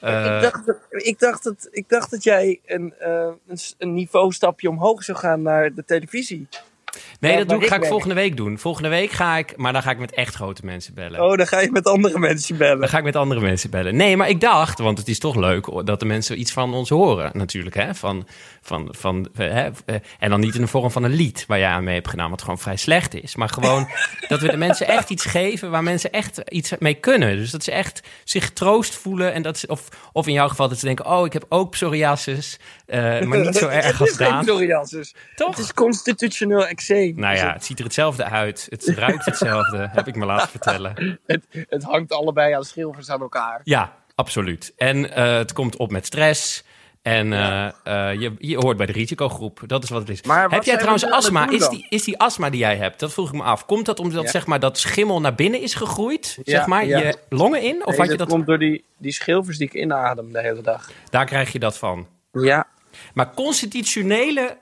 Eh, ik, dacht dat, ik, dacht dat, ik dacht dat jij een, eh, een, een niveaustapje omhoog zou gaan naar de televisie. Nee, dat doe ik, ga ik volgende week doen. Volgende week ga ik, maar dan ga ik met echt grote mensen bellen. Oh, dan ga je met andere mensen bellen. Dan ga ik met andere mensen bellen. Nee, maar ik dacht, want het is toch leuk dat de mensen iets van ons horen, natuurlijk. Hè? Van, van, van, eh, hè? eh, En dan niet in de vorm van een lied waar jij aan mee hebt gedaan, wat gewoon vrij slecht is. Maar gewoon dat we de mensen echt iets geven waar mensen echt iets mee kunnen. Dus dat ze echt zich troost voelen. En dat ze, of, of in jouw geval dat ze denken: oh, ik heb ook psoriasis, eh, maar niet zo erg als Daan. psoriasis. Toch? Het is constitutioneel eczeem. Nou ja, het ziet er hetzelfde uit. Het ruikt hetzelfde, heb ik me laten vertellen. Het, het hangt allebei aan schilfers aan elkaar. Ja, absoluut. En eh, het komt op met stress. En eh, eh, je, je hoort bij de risicogroep. Dat is wat het is. Heb jij trouwens astma? Is die, is die astma die jij hebt? Dat vroeg ik me af. Komt dat omdat Ja. zeg maar, dat schimmel naar binnen is gegroeid? Ja, zeg maar, ja. je longen in? Of Nee, had je dat dat... komt door die, die schilfers die ik inadem de hele dag. Daar krijg je dat van. Ja. Maar constitutionele...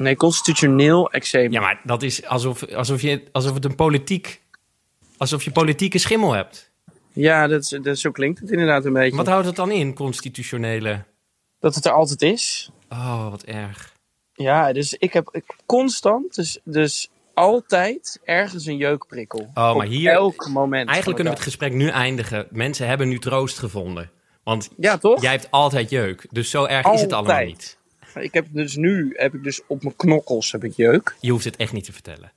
Nee, constitutioneel eczeem. Ja, maar dat is alsof, alsof, je, alsof het een politiek... Alsof je politieke schimmel hebt. Ja, dat is, dat, zo klinkt het inderdaad een beetje. Wat houdt het dan in, constitutionele? Dat het er altijd is. Oh, wat erg. Ja, dus ik heb ik- constant, dus, dus altijd ergens een jeukprikkel. Oh, maar hier- elk moment. Eigenlijk kunnen we het gesprek nu eindigen. Mensen hebben nu troost gevonden. Want. Ja, toch? jij hebt altijd jeuk. Dus zo erg is het allemaal niet. Ik heb dus nu heb ik dus op mijn knokkels heb ik jeuk. Je hoeft het echt niet te vertellen.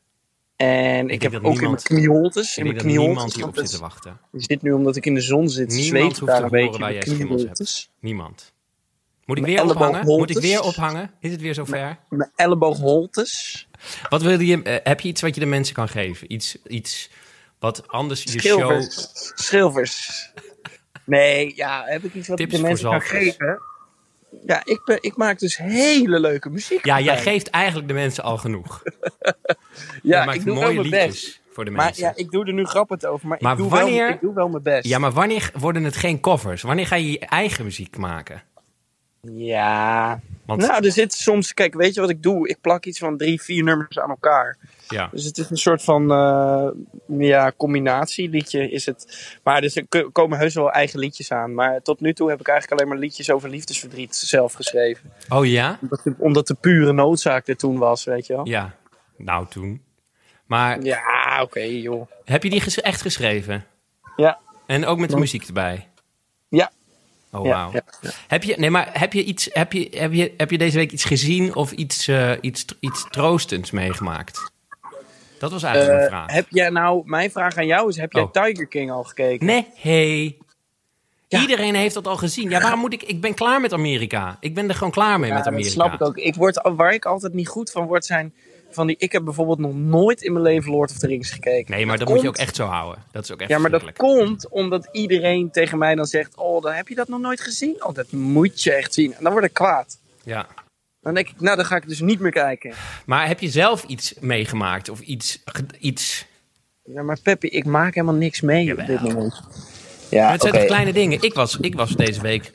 En ik, heb ook niemand- in mijn knieholtes. Ik In mijn dat niemand knieholtes. hierop want zit te het wachten. zit nu omdat ik in de zon zit. Niemand zweet hoeft ik daar te een beetje waar mijn jij knieholtes. Niemand. Moet ik Mijn weer ophangen? Moet ik weer ophangen? Is het weer zover? Mijn elleboogholtes. Wat wilde je, eh, heb je iets wat je de mensen kan geven? Iets, iets wat anders je show... Schilvers. Schilvers. Nee, ja, heb ik iets wat ik Tips de mensen kan geven? Ja, ik, ben, ik maak dus hele leuke muziek. Ja, jij geeft eigenlijk de mensen al genoeg. ja, je maakt ik doe mooie wel mijn liedjes best. voor de Maar mensen. ja, ik doe er nu grappen over, maar, Maar ik, doe wanneer- wel, ik doe wel mijn best. Ja, maar wanneer worden het geen covers? Wanneer ga je je eigen muziek maken? Ja. Want Nou, er zit soms, kijk, weet je wat ik doe? Ik plak iets van drie, vier nummers aan elkaar. Ja. Dus het is een soort van eh, ja, combinatieliedje is het. Maar dus er komen heus wel eigen liedjes aan. Maar tot nu toe heb ik eigenlijk alleen maar liedjes over liefdesverdriet zelf geschreven. Oh ja? Omdat de, omdat de pure noodzaak er toen was, weet je wel. Ja. Nou, toen. Maar Ja, oké joh. heb je die ges- echt geschreven? Ja, En ook met de muziek erbij? ja. Oh, ja, wauw. ja, ja. Heb je, nee, maar heb je, iets, heb, je, heb, je, heb je deze week iets gezien of iets, eh, iets, iets troostends meegemaakt? Dat was eigenlijk mijn Eh, vraag. heb jij nou, mijn vraag aan jou is, heb jij Oh. Tiger King al gekeken? Nee, hey. Ja. Iedereen heeft dat al gezien. Ja, waarom moet ik... Ik ben klaar met Amerika. Ik ben er gewoon klaar mee Ja, met dat Amerika. snap ik ook. Ik word, waar ik altijd niet goed van word zijn van die... Ik heb bijvoorbeeld nog nooit in mijn leven Lord of the Rings gekeken. Nee, maar dat komt- moet je ook echt zo houden. Dat is ook echt Ja, maar dat komt omdat iedereen tegen mij dan zegt... Oh, dan heb je dat nog nooit gezien? Oh, dat moet je echt zien. En dan word ik kwaad. Ja. Dan denk ik, nou, dan ga ik dus niet meer kijken. Maar heb je zelf iets meegemaakt? Of iets... iets... Ja, maar Peppy, ik maak helemaal niks mee op dit moment. Ja, het zijn toch kleine dingen? Ik was, ik was deze week...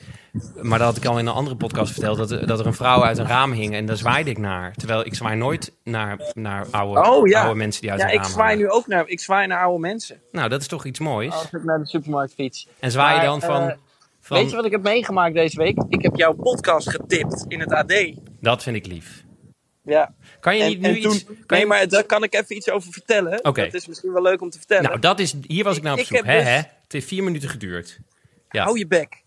Maar dat had ik al in een andere podcast verteld. Dat, er- dat er een vrouw uit een raam hing. En daar zwaaide ik naar. Terwijl ik zwaai nooit naar, naar oude, Oh, ja. oude mensen die uit Ja, een ik raam zwaai hangen. nu ook naar, ik zwaai naar oude mensen. Nou, dat is toch iets moois. Als ik naar de supermarkt fiets. En zwaai je dan van... eh, van Weet je wat ik heb meegemaakt deze week? Ik heb jouw podcast getipt in het AD. Dat vind ik lief. Ja. Kan je En, niet nu toen, iets... Kan nee, je- maar daar kan ik even iets over vertellen. Oké. Dat is misschien wel leuk om te vertellen. Nou, dat is... Hier was ik naar op Ik zoek. Hè, dus- hè? Het heeft vier minuten geduurd. Ja. Hou je bek.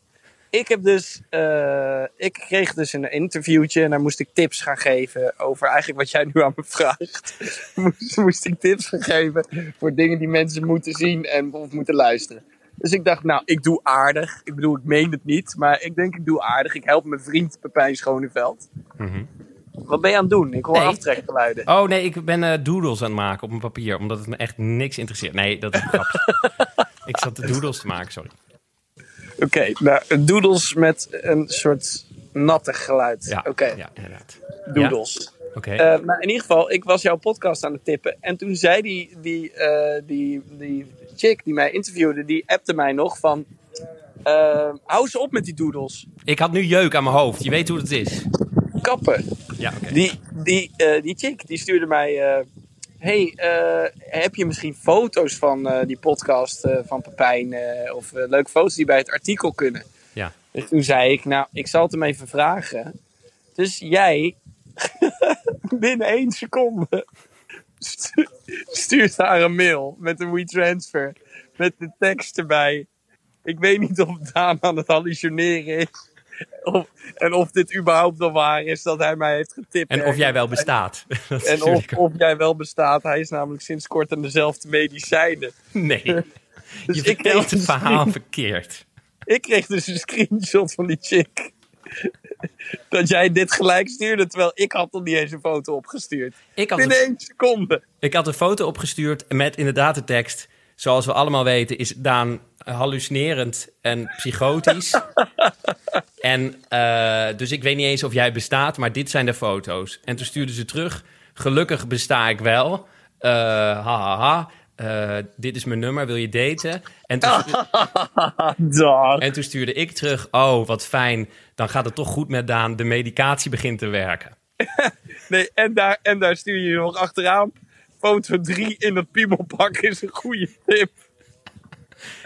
Ik heb dus, eh, ik kreeg dus een interviewtje en daar moest ik tips gaan geven over eigenlijk wat jij nu aan me vraagt. moest, moest ik tips gaan geven voor dingen die mensen moeten zien en of moeten luisteren. Dus ik dacht, nou, ik doe aardig. Ik bedoel, ik meen het niet, maar ik denk ik doe aardig. Ik help mijn vriend Pepijn Schoneveld. Mhm. Wat ben je aan het doen? Ik hoor Nee. aftrekgeluiden. Oh nee, ik ben eh, doodles aan het maken op mijn papier. Omdat het me echt niks interesseert. Nee, dat is een grapje. ik zat de doodles te maken, sorry. Oké, nou, doodles met een soort natte geluid. Ja, Oké, ja inderdaad. doodles. Eh, maar in ieder geval, ik was jouw podcast aan het tippen. En toen zei die, die, eh, die, die chick die mij interviewde, die appte mij nog van... eh, hou ze op met die doodles. ik had nu jeuk aan mijn hoofd. Je weet hoe het is. Kappen. Ja, oké. Die, die, die chick die stuurde mij... hey, heb je misschien foto's van die podcast van Pepijn? of leuke foto's die bij het artikel kunnen? Ja. Dus toen zei ik, nou, ik zal het hem even vragen. Dus jij, binnen één seconde, stu- stuurt haar een mail met een WeTransfer. Met de tekst erbij. Ik weet niet of Daan aan het hallucineren is. Of, en of dit überhaupt wel waar is dat hij mij heeft getipt. En of jij wel bestaat. Dat En of, of jij wel bestaat. Hij is namelijk sinds kort aan dezelfde medicijnen. Nee. Dus Je ik vertelt het verhaal verkeerd. Ik kreeg dus een screenshot van die chick. Dat jij dit gelijk stuurde, terwijl ik had nog niet eens een foto opgestuurd. Ik had, Binnen een, één seconde. ik had een foto opgestuurd met inderdaad de tekst... Zoals we allemaal weten is Daan hallucinerend en psychotisch. en eh, dus ik weet niet eens of jij bestaat, maar dit zijn de foto's. En toen stuurde ze terug... Gelukkig besta ik wel. Eh, ha, ha, ha. Eh, dit is mijn nummer, wil je daten? En toen, Dag. en toen stuurde ik terug... Oh, wat fijn, dan gaat het toch goed met Daan. De medicatie begint te werken. Nee, en daar, en daar stuur je nog achteraan. Foto 3 in het piemelpak is een goede tip.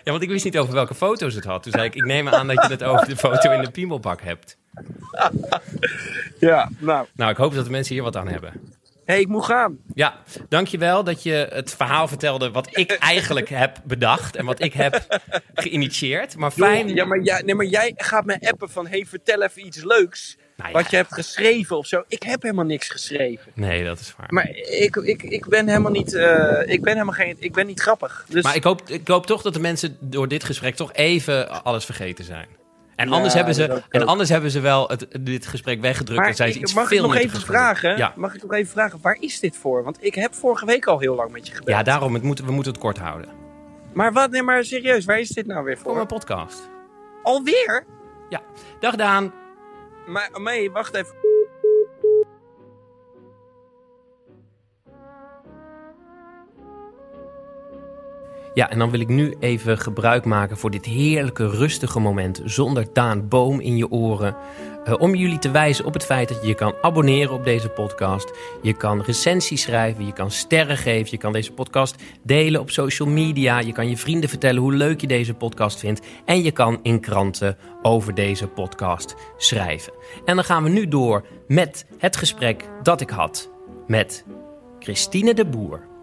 Ja, want ik wist niet over welke foto's het had. Toen zei ik, ik neem aan dat je het over de foto in de piemelbak hebt. Ja, nou. Nou, ik hoop dat de mensen hier wat aan hebben. Hé, hey, ik moet gaan. Ja, dankjewel dat je het verhaal vertelde wat ik eigenlijk heb bedacht en wat ik heb geïnitieerd. Maar fijn. Ja, maar, jij, nee, maar jij gaat me appen van, hey, vertel even iets leuks. Nou ja. Wat je hebt geschreven of zo. Ik heb helemaal niks geschreven. Nee, dat is waar. Maar ik, ik, ik ben helemaal niet, eh, ik ben helemaal geen, ik ben niet grappig. Dus Maar ik hoop, ik hoop toch dat de mensen door dit gesprek toch even alles vergeten zijn. En, Ja, anders, hebben ze, en anders hebben ze wel het, dit gesprek weggedrukt Maar en zijn ze iets mag ik nog even vragen? Ja. Mag ik nog even vragen, waar is dit voor? Want ik heb vorige week al heel lang met je gebeld. ja, daarom, het moet, we moeten het kort houden. Maar wat, nee, maar serieus, waar is dit nou weer Voor voor? mijn podcast. Alweer? Ja. Dag Daan. Maar, nee, wacht even. Ja, en dan wil ik nu even gebruik maken voor dit heerlijke, rustige moment zonder Daan Boom in je oren. eh, om jullie te wijzen op het feit dat je je kan abonneren op deze podcast. Je kan recensies schrijven, je kan sterren geven, je kan deze podcast delen op social media. Je kan je vrienden vertellen hoe leuk je deze podcast vindt. En je kan in kranten over deze podcast schrijven. En dan gaan we nu door met het gesprek dat ik had met Christine de Boer.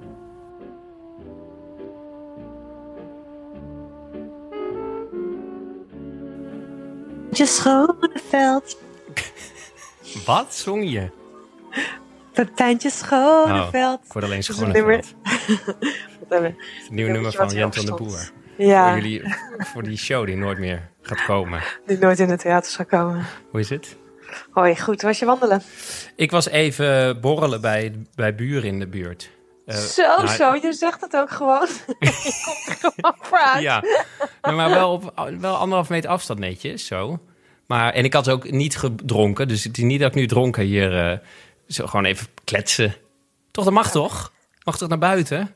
Je Schoneveld, Wat zong je? Pepijntje Schoneveld. Ik word alleen is een schone nummer- Ja, nummer van wat Jent van de Boer. Ja, Voor, jullie, voor die show die nooit meer gaat komen. die nooit in het theater zou komen. Hoe is het? Hoi, goed, was je wandelen? Ik was even borrelen bij, bij buren in de buurt. Eh, zo, nou, zo, je zegt het ook gewoon. je komt er gewoon vooruit. Ja, Maar wel op wel anderhalf meter afstand netjes, zo. Maar, en ik had ook niet gedronken, dus het is niet dat ik nu dronken hier... eh, zo gewoon even kletsen. Toch, dat mag toch? Mag toch naar buiten?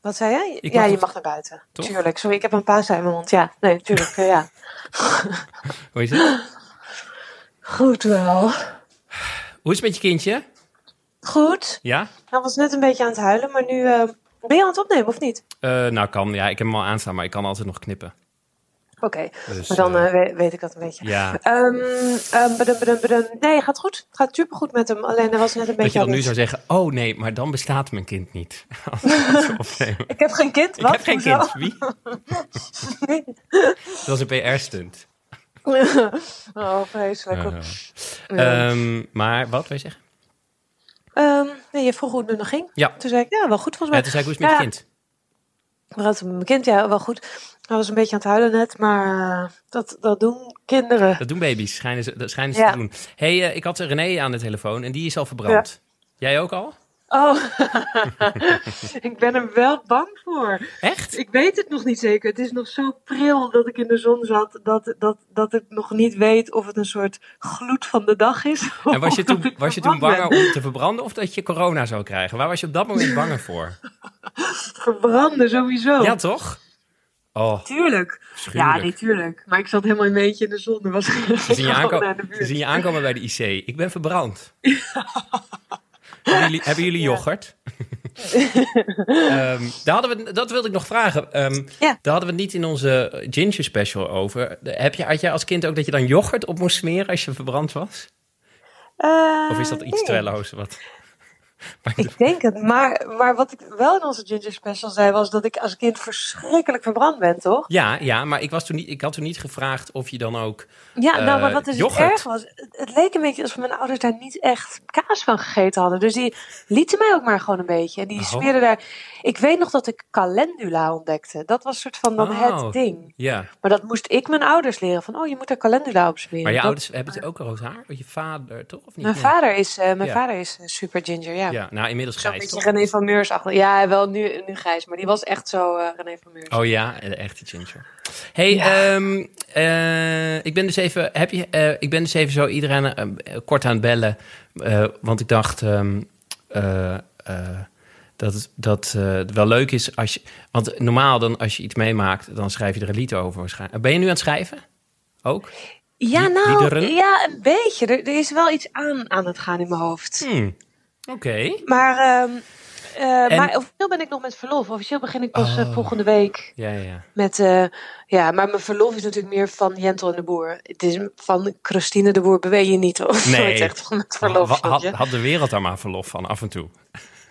Wat zei jij? Ik ja, mag je toch- mag naar buiten. Toch? Tuurlijk. Sorry, ik heb een pauze in mijn mond. Ja, nee, tuurlijk. eh, ja. Hoe is het? Goed wel. Hoe is het met je kindje? Goed. Ja? Hij was net een beetje aan het huilen, maar nu... eh, ben je aan het opnemen of niet? Eh, nou, kan. Ja, ik heb hem al aanstaan, maar ik kan altijd nog knippen. Oké, Dus, maar dan eh, eh, we- weet ik dat een beetje. ja, Ehm ehm, badum, badum, badum. Nee, gaat goed. Gaat supergoed met hem. Alleen hij was net een dat je beetje dan nu zou zeggen... Oh nee, maar dan bestaat mijn kind niet. Ik heb geen kind. Ik Wat? heb geen Hoezo? kind. Wie? Dat was een PR-stunt. oh, vreselijk. Ehm, maar wat wil je zeggen? Ehm, nee, je vroeg hoe het nu nog ging. Ja. Toen zei ik, ja, wel goed volgens Ja, mij. toen zei ik, hoe is het met je Ja. kind? Had mijn kind, ja, wel goed. Hij was een beetje aan het huilen net, maar eh, dat, dat doen kinderen. Dat doen baby's, schijnen ze, dat schijnen ze Ja. te doen. hey, eh, ik had René aan de telefoon en die is al verbrand. Jij ook al? Oh, ik ben er wel bang voor. Echt? Ik weet het nog niet zeker. Het is nog zo pril dat ik in de zon zat, dat, dat, dat ik nog niet weet of het een soort gloed van de dag is. En was je toen, was je toen banger ben. om te verbranden of dat je corona zou krijgen? Waar was je op dat moment banger voor? Verbranden, sowieso. Ja, toch? Oh, Tuurlijk. Ja, nee, tuurlijk. Maar ik zat helemaal een beetje in de zon. Was Ze zien, je aanko- naar de ze zien je aankomen bij de IC. Ik ben verbrand. Hebben, jullie, hebben jullie yoghurt? Ehm, daar hadden we, dat wilde ik nog vragen. Ehm, Ja. Daar hadden we het niet in onze ginger special over. Heb je, had jij als kind ook dat je dan yoghurt op moest smeren als je verbrand was? Eh, Of is dat iets nee. Wat? Ik denk het. Maar, maar wat ik wel in onze Ginger Special zei, was dat ik als kind verschrikkelijk verbrand ben, toch? ja, ja, maar ik, was toen niet, ik had toen niet gevraagd of je dan ook... Ja, nou, maar Eh, wat dus yoghurt. het erg was, het, het leek een beetje alsof mijn ouders daar niet echt kaas van gegeten hadden. Dus die lieten mij ook maar gewoon een beetje. En die Oh. smeerden daar... Ik weet nog dat ik calendula ontdekte. Dat was een soort van dan Oh. het ding. Ja, Maar dat moest ik mijn ouders leren. Van, oh, je moet er calendula op smeren. maar je Dat- ouders hebben het ook rood haar? Je vader, toch? Of niet? Mijn vader is, eh, mijn Ja. vader is eh, super ginger, ja. Ja, nou inmiddels grijs, beetje toch? René van Meurs achter. Ja, wel nu, nu grijs, maar die was echt zo eh, René van Meurs. Oh ja, de echte ginger. Hey, Ja. ehm, eh, ik ben dus even, heb je, eh, ik ben dus even zo iedereen kort aan het bellen, want ik dacht ehm, eh, eh, dat het dat wel leuk is als je, want normaal dan als je iets meemaakt, dan schrijf je er een lied over waarschijnlijk. Ben je nu aan het schrijven? Ook? Ja, nou, ja, een beetje. Er, er is wel iets aan aan het gaan in mijn hoofd. Hmm. Oké. Maar En- Maar officieel ben ik nog met verlof. Officieel begin ik pas eh, Oh. volgende week. Ja, ja. Met, eh, ja, maar mijn verlof is natuurlijk meer van Jentel en de Boer. Het is van Christine de Boer beweeg je niet, hoor. Nee. Het is echt van het verlof. Had, had de wereld daar maar verlof van af en toe.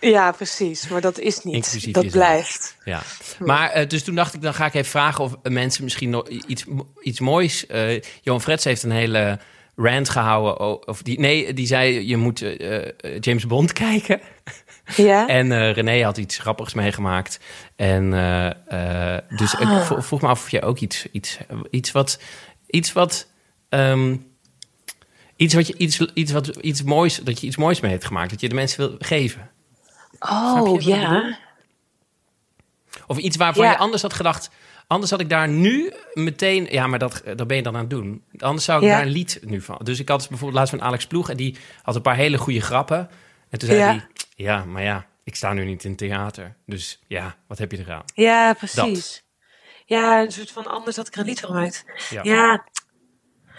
Ja, precies. Maar dat is niet. Inclusief dat blijft. Ja. Maar dus toen dacht ik, dan ga ik even vragen of mensen misschien nog iets, iets moois. eh Johan Frets heeft een hele rant gehouden. Of die, nee, die zei je moet eh, eh, James Bond kijken. Ja? En eh, René had iets grappigs meegemaakt. En dus ik Ah. vroeg me af of je ook iets, iets, iets wat, iets wat, ehm, iets wat je, iets, iets wat, iets moois, dat je iets moois mee hebt gemaakt, dat je de mensen wil geven. Oh, ja. Of iets waarvan Ja. je anders had gedacht. Anders had ik daar nu meteen. Ja, maar dat, dat ben je dan aan het doen. Anders zou ik Ja. daar een lied nu van. Dus ik had bijvoorbeeld laatst van Alex Ploeg. En die had een paar hele goede grappen. En toen zei hij: Ja, maar ja, ik sta nu niet in theater. Dus ja, wat heb je eraan? Ja, precies. Ja, een soort van anders had ik er een lied van. Ja.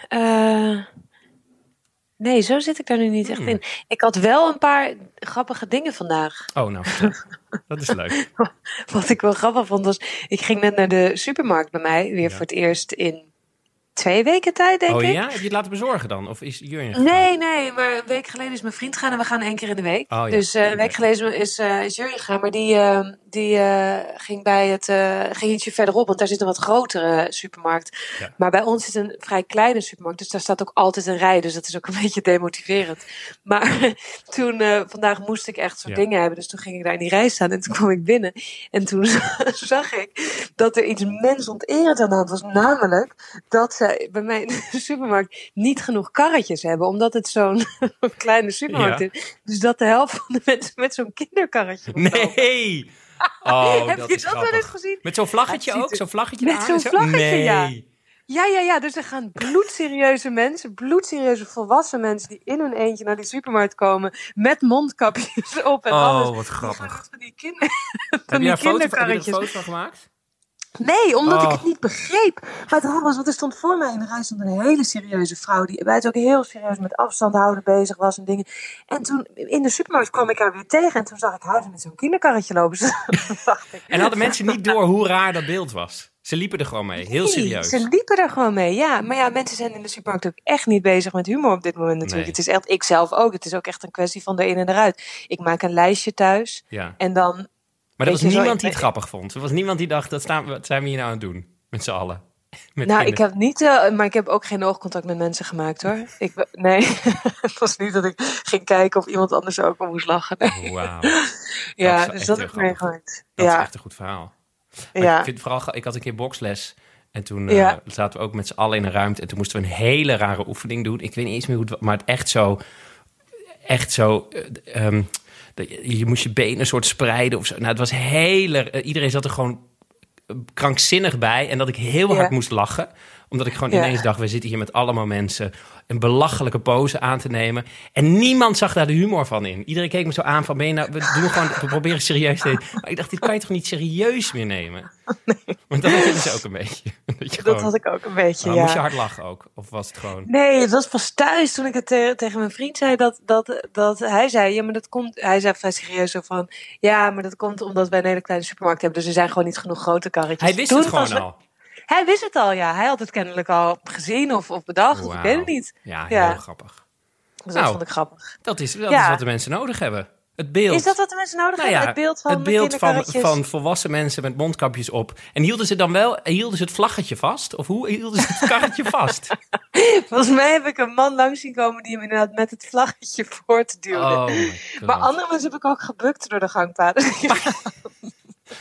eh, nee, zo zit ik daar nu niet echt Hmm. in. Ik had wel een paar grappige dingen vandaag. Oh, nou, dat is leuk. Wat ik wel grappig vond was, ik ging net naar de supermarkt bij mij, weer Ja. voor het eerst in twee weken tijd, denk Oh ik. ja? Heb je het laten bezorgen dan? Of is Jurjen Nee, nee, maar een week geleden is mijn vriend gaan en we gaan één keer in de week. Oh, ja. Dus eh, een week geleden is, is Jurjen gegaan, maar die, eh, die eh, ging bij het, eh, ging ietsje verderop, want daar zit een wat grotere supermarkt. Ja. Maar bij ons zit een vrij kleine supermarkt, dus daar staat ook altijd een rij, dus dat is ook een beetje demotiverend. Maar toen, eh, vandaag moest ik echt zo'n Ja. dingen hebben, dus toen ging ik daar in die rij staan en toen kwam ik binnen. En toen zag ik dat er iets mensonterend aan de hand was, namelijk dat ze bij mij in de supermarkt niet genoeg karretjes hebben, omdat het zo'n kleine supermarkt Ja. is. Dus dat de helft van de mensen met zo'n kinderkarretje. Nee! Oh, Heb dat je is dat wel eens gezien? Met zo'n vlaggetje ook? Zo'n vlaggetje Met zo'n vlaggetje, nee. ja. Ja, ja, ja. Dus er gaan bloedserieuze mensen, bloedserieuze volwassen mensen die in hun eentje naar die supermarkt komen met mondkapjes op en alles. Oh, wat grappig. van die, kinder, Heb van je die een foto, van- heb je er een kinderkarretjes. foto van gemaakt? Nee, omdat ik Oh. het niet begreep. Maar het raar was, want er stond voor mij in de rij stond een hele serieuze vrouw. Die bij het ook heel serieus met afstand houden bezig was en dingen. En toen in de supermarkt kwam ik haar weer tegen. En toen zag ik haar met zo'n kinderkarretje lopen. Dus En hadden mensen niet door hoe raar dat beeld was? Ze liepen er gewoon mee, heel Nee, serieus. Ze liepen er gewoon mee, ja. Maar ja, mensen zijn in de supermarkt ook echt niet bezig met humor op dit moment natuurlijk. Nee. Het is echt, ik zelf ook. Het is ook echt een kwestie van erin en eruit. Ik maak een lijstje thuis Ja. en dan... Maar er was zo, niemand die ik- het grappig vond. Er was niemand die dacht, dat staan, wat zijn we hier nou aan het doen? Met z'n allen. Met nou, ik heb niet, eh, maar ik heb ook geen oogcontact met mensen gemaakt hoor. Ik, nee, het was niet dat ik ging kijken of iemand anders ook al moest lachen. Nee. Wauw, ja, wel dus dat heb ik meegemaakt. dat is Ja, echt een goed verhaal. Maar ja. ik, vind vooral, ik had een keer boksles. En toen eh, zaten we ook met z'n allen in een ruimte. En toen moesten we een hele rare oefening doen. Ik weet niet eens meer hoe het was. Maar het echt zo... Echt zo... eh, ehm, dat je, je moest je benen een soort spreiden of zo. Nou, het was hele... iedereen zat er gewoon krankzinnig bij. En dat ik heel Ja. hard moest lachen. Omdat ik gewoon Ja. ineens dacht... we zitten hier met allemaal mensen... een belachelijke pose aan te nemen. En niemand zag daar de humor van in. Iedereen keek me zo aan van... Ben je nou, we, doen gewoon, we proberen serieus te nemen. Maar ik dacht, dit kan je toch niet serieus meer nemen? Want dat had je dus ook een beetje. Dat, had ik ook een beetje, ja. Moest je hard lachen ook? Of was het gewoon... Nee, het was pas thuis toen ik het te- tegen mijn vriend zei dat, dat, dat hij zei, ja, maar dat komt, hij zei vrij serieus zo van, ja, maar dat komt omdat wij een hele kleine supermarkt hebben, dus er zijn gewoon niet genoeg grote karretjes. Hij wist Toen het gewoon al. Hij wist het al, ja. Hij had het kennelijk al gezien of, of bedacht, of ik weet het niet. Ja, heel Ja. grappig. Dus Nou. dat vond ik grappig. Dat is, dat Ja. is wat de mensen nodig hebben. Het beeld. Is dat wat de mensen nodig Nou hebben? ja, Het beeld van het beeld van, volwassen mensen met mondkapjes op. En hielden ze dan wel hielden ze het vlaggetje vast? Of hoe hielden ze het karretje vast? Volgens mij heb ik een man langs zien komen die hem inderdaad met het vlaggetje voort duwde. Oh maar andere mensen heb ik ook gebukt door de gangpaden.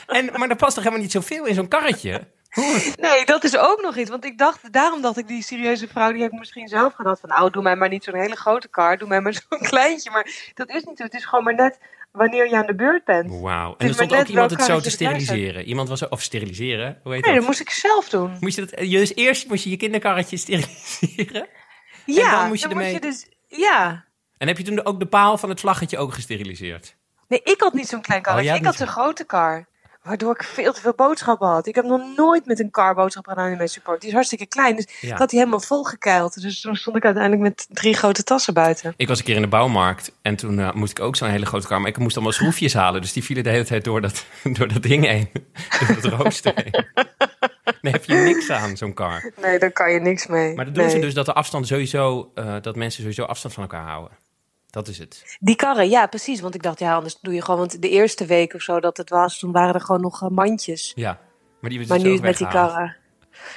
en, maar er past toch helemaal niet zoveel in zo'n karretje? Nee, dat is ook nog iets. Want ik dacht, daarom dacht ik, die serieuze vrouw, die heeft misschien zelf gedacht van, nou, doe mij maar niet zo'n hele grote kar, doe mij maar zo'n kleintje. Maar dat is niet zo. Het is gewoon maar net wanneer je aan de beurt bent. Wauw. En is er stond ook iemand het zo te steriliseren. Iemand was of steriliseren, hoe heet Nee, dat? dat moest ik zelf doen. Moest je dat, dus eerst moest je je kinderkarretje steriliseren. Ja, dan moest je ermee- dus, ja. En heb je toen ook de paal van het vlaggetje ook gesteriliseerd? Nee, ik had niet zo'n klein Oh, karretje. ik had zo'n grote kar. Waardoor ik veel te veel boodschappen had. Ik heb nog nooit met een car boodschappen gedaan in mijn support. Die is hartstikke klein. Dus Ja. ik had die helemaal volgekeild. Dus toen stond ik uiteindelijk met drie grote tassen buiten. Ik was een keer in de bouwmarkt en toen eh, moest ik ook zo'n hele grote kar. Maar ik moest allemaal schroefjes halen. Dus die vielen de hele tijd door dat, door dat ding heen. Door dat rooster heen. Heb je niks aan, zo'n kar. Nee, daar kan je niks mee. Maar dat doen Nee. ze dus dat de afstand sowieso, eh, dat mensen sowieso afstand van elkaar houden. Dat is het. Die karren, ja, precies. Want ik dacht, ja, anders doe je gewoon... Want de eerste week of zo dat het was, toen waren er gewoon nog eh, mandjes. Ja. Maar die Maar dus nu met die karren.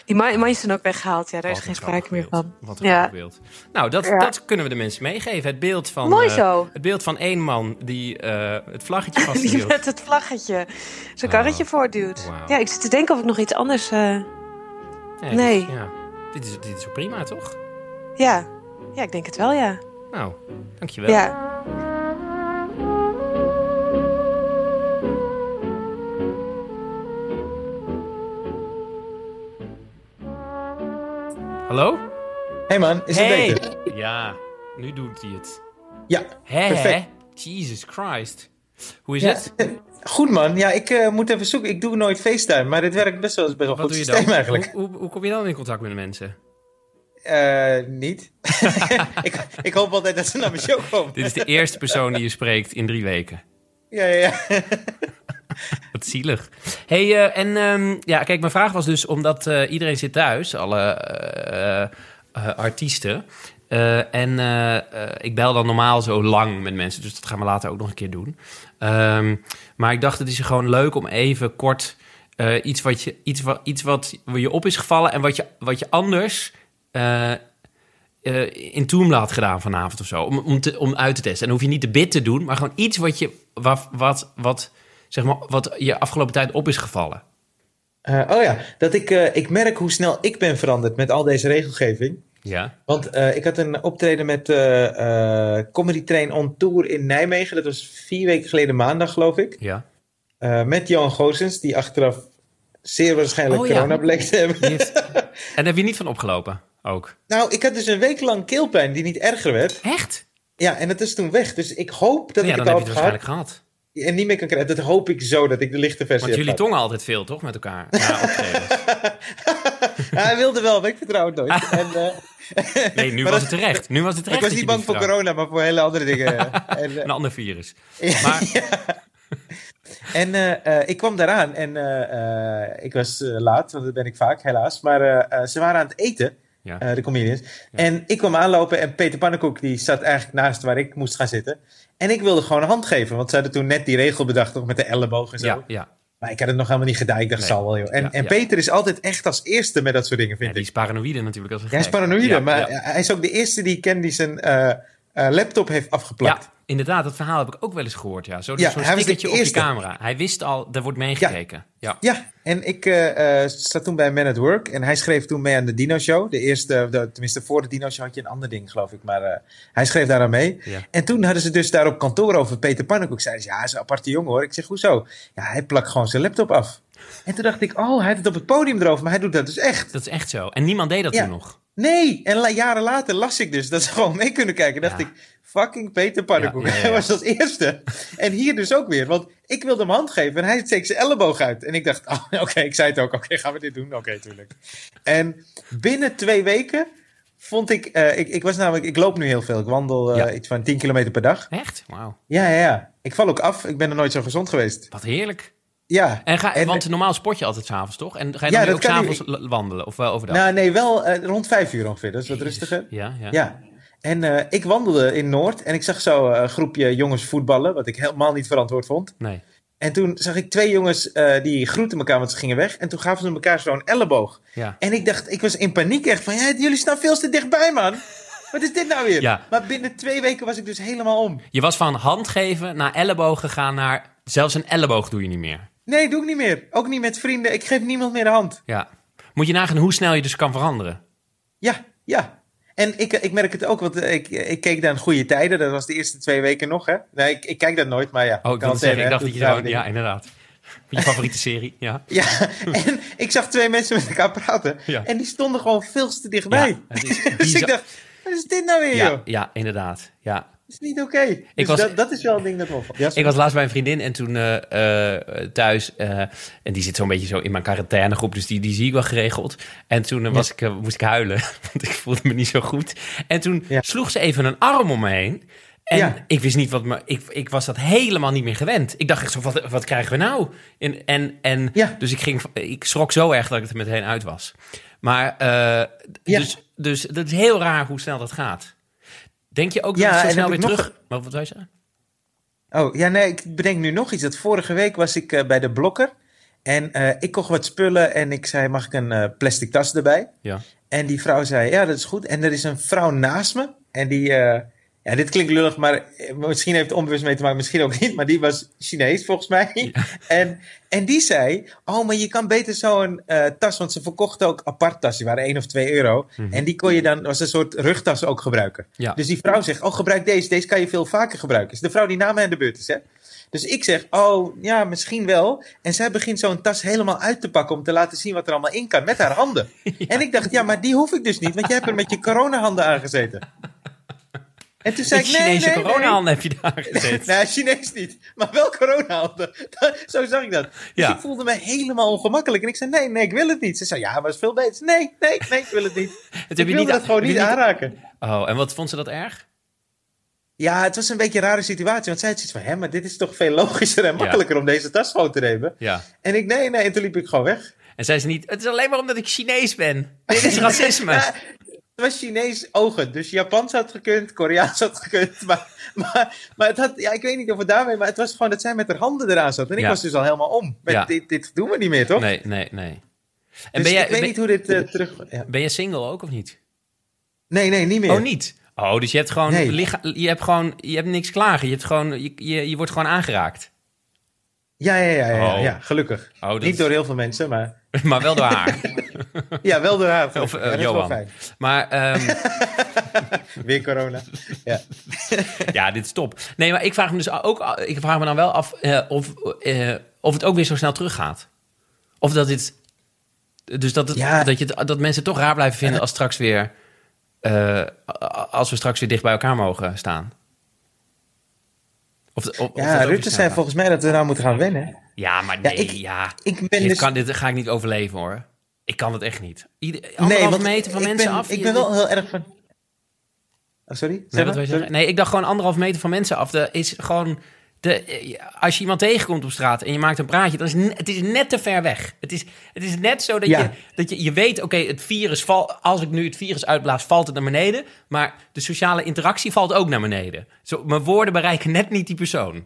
Die ma- mandjes zijn ook weggehaald. Ja, daar is geen een sprake meer van. Wat een Ja. beeld. Nou, dat, Ja. dat kunnen we de mensen meegeven. Het beeld van, Mooi eh, zo. het beeld van één man die eh, het vlaggetje Die vasthield. met het vlaggetje zijn karretje Oh, voortduwt. wauw. Ja, ik zit te denken of ik nog iets anders... Ja, dit- Nee. ja. Dit, is, dit is prima, toch? ja. ja, ik denk het wel, ja. Nou, dankjewel. Ja. Hallo? Hey man, is het Hey! beter? Ja, nu doet hij het. Ja, perfect. Jesus Christ. Hoe is Ja, het? Goed man, ja, ik eh, moet even zoeken. Ik doe nooit FaceTime, maar dit werkt best wel, is best wel Wat goed doe je systeem dan? eigenlijk. Hoe, hoe, hoe kom je dan in contact met de mensen? Eh, niet. ik, ik hoop altijd dat ze naar mijn show komen. Dit is de eerste persoon die je spreekt in drie weken. Ja, ja, ja. Wat zielig. hey, eh, en ehm, ja, kijk, mijn vraag was dus omdat eh, iedereen zit thuis, alle artiesten. En ik bel dan normaal zo lang met mensen, dus dat gaan we later ook nog een keer doen. Ehm, maar ik dacht, het is gewoon leuk om even kort iets, wat je, iets, wat, iets wat je op is gevallen en wat je, wat je anders eh, eh, in Toomla had gedaan vanavond of zo. Om, om, te, om uit te testen. En dan hoef je niet de bit te doen, maar gewoon iets wat je, wat, wat, wat, zeg maar, wat je afgelopen tijd op is gevallen. Eh, oh ja, dat ik, ik merk hoe snel ik ben veranderd met al deze regelgeving. Ja. Want ik had een optreden met Comedy Train on Tour in Nijmegen. Dat was vier weken geleden maandag, geloof ik. Ja. Met Johan Goossens, die achteraf zeer waarschijnlijk Oh ja. corona bleek te hebben. Heeft- en daar heb je niet van opgelopen ook. Nou, ik had dus een week lang keelpijn die niet erger werd. Echt? Ja, en het is toen weg. Dus ik hoop dat ja, ik het heb al je heb het gehad waarschijnlijk gehad. en niet meer kan krijgen. Dat hoop ik zo, dat ik de lichte versie Want jullie tongen altijd veel, toch, met elkaar? Ja, hij wilde wel, maar ik vertrouw het nooit. en, eh, Nee, nu was dat- het terecht. Nu was het ik terecht. was dat niet je bang voor corona, maar voor hele andere dingen. en, eh, Een ander virus. Maar-. En eh, ik kwam daaraan en ik was laat, want dat ben ik vaak, helaas. Maar ze waren aan het eten, Ja. eh, de comedians. En ik kwam aanlopen en Peter Pannenkoek die zat eigenlijk naast waar ik moest gaan zitten. En ik wilde gewoon een hand geven, want ze hadden toen net die regel bedacht, nog met de elleboog en zo. Ja, ja. Maar ik had het nog helemaal niet gedaan. Ik dacht, Nee. zal wel, joh. En, Ja, en. Peter is altijd echt als eerste met dat soort dingen, vind ja die ik. is paranoïde natuurlijk. Als Hij is paranoïde, maar hij is ook de eerste die ik ken die zijn eh, eh, laptop heeft afgeplakt. Ja, inderdaad, dat verhaal heb ik ook wel eens gehoord. Ja. Zo, Ja, Zo'n was de stickertje op je eerste. camera. Hij wist al, er wordt meegekeken. Ja. Ja, en ik eh, zat toen bij Man at Work en hij schreef toen mee aan de Dino Show. De eerste, de, tenminste voor de Dino Show had je een ander ding, geloof ik. Maar eh, hij schreef daar aan mee. Ja. En toen hadden ze dus daar op kantoor over Peter Pannenkoek. Zeiden ze, ja, hij is een aparte jongen hoor. Ik zeg, hoezo? Ja, hij plakt gewoon zijn laptop af. En toen dacht ik, oh, hij had het op het podium erover, maar hij doet dat dus echt. Dat is echt zo. En niemand deed dat Ja. toen nog. Nee, en la- jaren later las ik dus dat ze gewoon mee kunnen kijken. Dacht Ja. ik, fucking Peter Pannenkoek. Ja, ja, ja, Hij was als eerste. En hier dus ook weer, want ik wilde hem hand geven en hij steekt zijn elleboog uit. En ik dacht, oh, oké, ik zei het ook. Oké, gaan we dit doen? Oké, tuurlijk. En binnen twee weken vond ik, eh, ik, ik was namelijk, ik loop nu heel veel. Ik wandel eh, iets van 10 kilometer per dag. Echt? Wauw. Ja, ja, ja. Ik val ook af. Ik ben er nooit zo gezond geweest. Wat heerlijk. Ja. En ga, En- want normaal sport je altijd s'avonds, toch? En ga je Ja, dan dat ook s'avonds wandelen? Of wel overdag? Nou, nee, wel eh, rond vijf uur ongeveer. Dat is wat Jezus. rustiger. Ja, ja. Ja. En eh, ik wandelde in Noord en ik zag zo eh, een groepje jongens voetballen, wat ik helemaal niet verantwoord vond. Nee. En toen zag ik twee jongens die groeten elkaar, want ze gingen weg. En toen gaven ze elkaar zo'n elleboog. Ja. En ik dacht, ik was in paniek echt van, ja, jullie staan veel te dichtbij, man. Wat is dit nou weer? Ja. Maar binnen twee weken was ik dus helemaal om. Je was van hand geven naar elleboog gegaan naar... Zelfs een elleboog doe je niet meer. Nee, doe ik niet meer. Ook niet met vrienden. Ik geef niemand meer de hand. Ja. Moet je nagaan hoe snel je dus kan veranderen. Ja, ja. En ik, ik merk het ook, want ik, ik keek een goede tijden. Dat was de eerste twee weken nog, hè. Nee, ik, ik kijk dat nooit, maar ja. Oh, ik kan zeggen, ik dacht dat je rare zo... dingen. Ja, inderdaad. Je favoriete serie, ja. Ja, en ik zag twee mensen met elkaar praten. Ja. En die stonden gewoon veel te dichtbij. Ja, dus ik dacht, wat is dit nou weer, Ja, joh? ja, inderdaad. Ja. Is niet oké. Dus was- dat, dat is wel een ding dat opvalt. Ja, Ik was laatst bij een vriendin en toen eh, eh, thuis. eh, en die zit zo'n beetje zo in mijn quarantainegroep. Dus die, die zie ik wel geregeld. En toen was ik, moest ik huilen. Want ik voelde me niet zo goed. En toen Ja. sloeg ze even een arm om me heen. En Ja. ik wist niet wat me. Ik, ik was dat helemaal niet meer gewend. Ik dacht echt zo: wat, wat krijgen we nou? En, en, en Ja. dus ik, ging, ik schrok zo erg dat ik er meteen uit was. Maar Ja. dus, dus dat is heel raar hoe snel dat gaat. Denk je ook dat Ja, het zo snel weer nog- terug... Wat, wat wil je zeggen? Oh, ja, nee, ik bedenk nu nog iets. Dat vorige week was ik eh, bij de blokker. En eh, ik kocht wat spullen en ik zei, mag ik een eh, plastic tas erbij? Ja. En die vrouw zei, ja, dat is goed. En er is een vrouw naast me. En die, ja, dit klinkt lullig, maar eh, misschien heeft het onbewust mee te maken, misschien ook niet. Maar die was Chinees volgens mij. En, en die zei, oh, maar je kan beter zo'n eh tas, want ze verkochten ook apart tassen. Die waren 1 of 2 euro. En die kon je dan als een soort rugtas ook gebruiken. Ja. Dus die vrouw zegt, oh, gebruik deze. Deze kan je veel vaker gebruiken. Is de vrouw die na mij aan de beurt is, hè? Dus ik zeg, oh, ja, misschien wel. En zij begint zo'n tas helemaal uit te pakken om te laten zien wat er allemaal in kan met haar handen. En ik dacht, ja, maar die hoef ik dus niet, want jij hebt er met je coronahanden aangezeten. En toen zei ik, nee, Chinese nee, nee. coronahanden heb je daar gezet. Nee, Chinees niet, maar wel coronahanden. Zo zag ik dat. Dus Ja. ik voelde me helemaal ongemakkelijk. En ik zei, nee, nee, ik wil het niet. Ze zei, ja, maar het is veel beter. Nee, nee, nee, ik wil het niet. Het ik wilde dat gewoon niet aanraken. Oh, en wat vond ze dat erg? Ja, het was een beetje een rare situatie. Want zij had zoiets van, hè, maar dit is toch veel logischer en makkelijker om deze tas gewoon te nemen. Ja. En ik, nee, nee, en toen liep ik gewoon weg. En zei ze niet, het is alleen maar omdat ik Chinees ben. Dit is racisme. Ja, was Chinees ogen, dus Japans had gekund, Koreaans had gekund. Maar, maar, maar het had, ja, ik weet niet of het daarmee, maar het was gewoon dat zij met haar handen eraan zat. En ik Ja. was dus al helemaal om. Met Ja. dit, dit doen we niet meer, toch? Nee, nee, nee. En dus ben jij, ik weet ben, niet hoe dit eh, terug... Ja. ben jij single ook of niet? Nee, nee, niet meer. Oh, niet? Oh, dus je hebt gewoon, Nee. licha- je hebt gewoon, je hebt niks klagen. Je, hebt gewoon, je, je, je wordt gewoon aangeraakt. Ja, ja, ja, ja, Oh. ja, gelukkig. Oh, dat Niet door heel veel mensen, maar... maar wel door haar. Ja, wel door haar. Of, eh, Johan. Maar ehm, Weer corona. Ja. ja, dit is top. Nee, maar ik vraag me dus ook, ik vraag me dan wel af eh, of, eh, of het ook weer zo snel teruggaat. Of dat dit, dus dat, het, Ja. dat, je, dat mensen het toch raar blijven vinden als straks weer, als we straks weer dicht bij elkaar mogen staan. Of, of, of Ja, weer Rutte zei volgens mij dat we nou moeten gaan wennen. Ja, maar Ja, nee, ik- ja. Ik ben Dit, dus... kan, dit ga ik niet overleven hoor. Ik kan het echt niet. Ieder, anderhalve meter van ik mensen ben, af. Ik ben wel heel erg van... Oh, sorry? Nee, wat? Nee, ik dacht gewoon anderhalf meter van mensen af. Dat is gewoon. De, als je iemand tegenkomt op straat en je maakt een praatje, dan is het is net te ver weg. Het is, het is net zo dat, Ja. je, dat je, je weet, oké, het virus valt. Als ik nu het virus uitblaas, valt het naar beneden. Maar de sociale interactie valt ook naar beneden. Zo, mijn woorden bereiken net niet die persoon.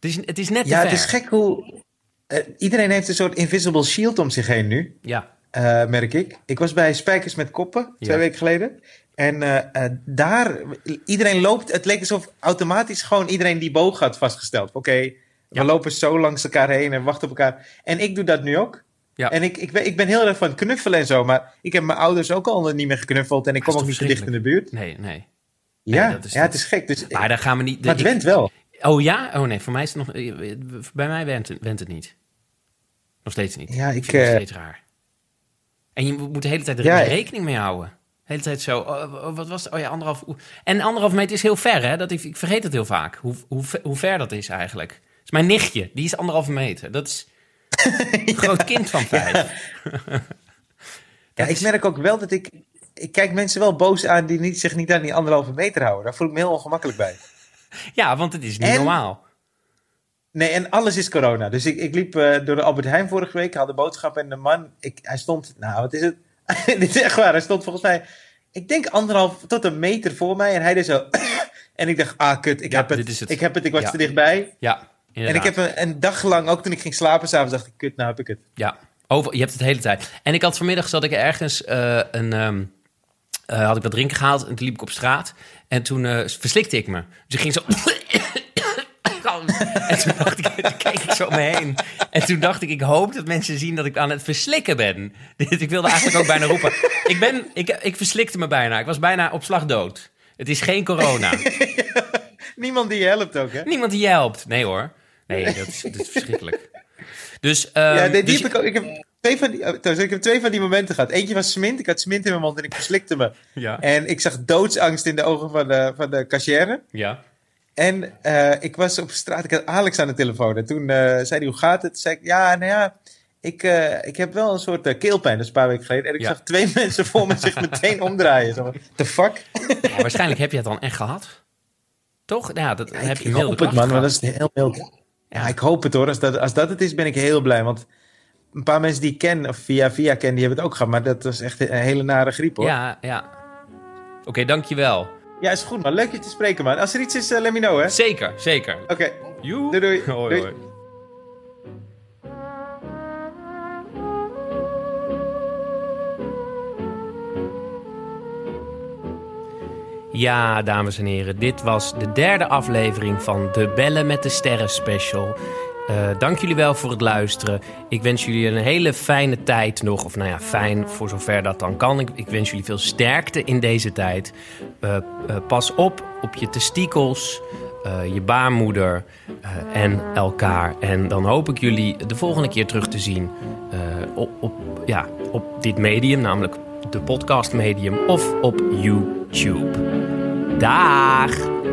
Het is, het is net te Ja, ver. het is gek hoe... eh, iedereen heeft een soort invisible shield om zich heen nu, Ja, eh, merk ik. Ik was bij Spijkers met Koppen, twee Ja. weken geleden. En eh, daar, iedereen loopt, het leek alsof automatisch gewoon iedereen die boog had vastgesteld. Oké, Ja. we lopen zo langs elkaar heen en wachten op elkaar. En ik doe dat nu ook. Ja. En ik, ik, ben, ik ben heel erg van knuffelen en zo, maar ik heb mijn ouders ook al niet meer geknuffeld en ik kom ook niet te dicht in de buurt. nee, nee. Ja, dat is- ja het is gek. Dus, Maar daar gaan we niet. maar het ik- went wel. Oh ja? Oh nee, voor mij is het nog. Bij mij went het, went het niet. Nog steeds niet. Ja, ik vind het nog eh, steeds raar. En je moet de hele tijd er Ja, ik- rekening mee houden. De hele tijd zo. oh, wat was het? Oh ja, anderhalf. En anderhalf meter is heel ver, hè? Dat ik, ik vergeet het heel vaak. Hoe, hoe, ver- hoe ver dat is eigenlijk. Dat is mijn nichtje. Die is anderhalve meter. Dat is een groot kind van vijf. Ja, ik is- merk ook wel dat ik... Ik kijk mensen wel boos aan die niet, zich niet aan die anderhalve meter houden. Daar voel ik me heel ongemakkelijk bij. Ja, want het is niet En- normaal. Nee, en alles is corona. Dus ik, ik liep eh, door de Albert Heijn vorige week, had de boodschap en de man, ik, hij stond, nou wat is het? Dit is echt waar, hij stond volgens mij, ik denk anderhalf tot een meter voor mij en hij deed zo. en ik dacht, ah kut, ik Ja, heb het, dit is het. ik heb het, ik was Ja. te dichtbij. Ja, En ik heb een, een dag lang, ook toen ik ging slapen s'avonds, dacht ik, kut, nou heb ik het. Ja, over, je hebt het de hele tijd. En ik had vanmiddag zat ik ergens eh, een. ehm, eh, had ik wat drinken gehaald en toen liep ik op straat. En toen eh, verslikte ik me. Dus ik ging zo. en toen, dacht ik, toen keek ik zo om me heen. En toen dacht ik, ik hoop dat mensen zien dat ik aan het verslikken ben. Dit- ik wilde eigenlijk ook bijna roepen. Ik, ben, ik, ik verslikte me bijna. Ik was bijna op slag dood. Het is geen corona. Niemand die je helpt ook, hè? Niemand die je helpt. Nee hoor. Nee, dat is, dat is verschrikkelijk. Dus, ehm, ja, die dus- heb ik ook. Ik heb twee van die, trouwens, ik heb twee van die momenten gehad. Eentje was smint. Ik had smint in mijn mond en ik verslikte me. ja, En ik zag doodsangst in de ogen van de, van de cashier. ja. En eh, ik was op straat, ik had Alex aan de telefoon. En toen eh, zei hij, hoe gaat het? Toen zei ik, ja, nou ja, ik, eh, ik heb wel een soort keelpijn, is een paar weken geleden. En ik Ja. zag twee mensen voor me zich meteen omdraaien. Zo, the fuck? Ja, waarschijnlijk heb je het dan echt gehad. Toch? Ja, dat heb je ik hoop het, man, maar dat is heel mild. Ja, ik hoop het hoor. Als dat, als dat het is, ben ik heel blij. Want een paar mensen die ik ken, of via via ken, die hebben het ook gehad. Maar dat was echt een hele nare griep hoor. Ja, ja. Oké, dankjewel. Ja, is goed man. Leuk je te spreken man. Als er iets is, eh, let me know hè. Zeker, zeker. Oké, doei doei. Hoi, Doei. hoi. Ja, dames en heren, dit was de derde aflevering van de Bellen met de Sterren special. Eh, dank jullie wel voor het luisteren. Ik wens jullie een hele fijne tijd nog. Of nou ja, fijn voor zover dat dan kan. Ik, ik wens jullie veel sterkte in deze tijd. Eh, eh, pas op op je testikels, je baarmoeder en elkaar. En dan hoop ik jullie de volgende keer terug te zien op, op, ja, op dit medium, namelijk de podcast medium of op YouTube. Daag!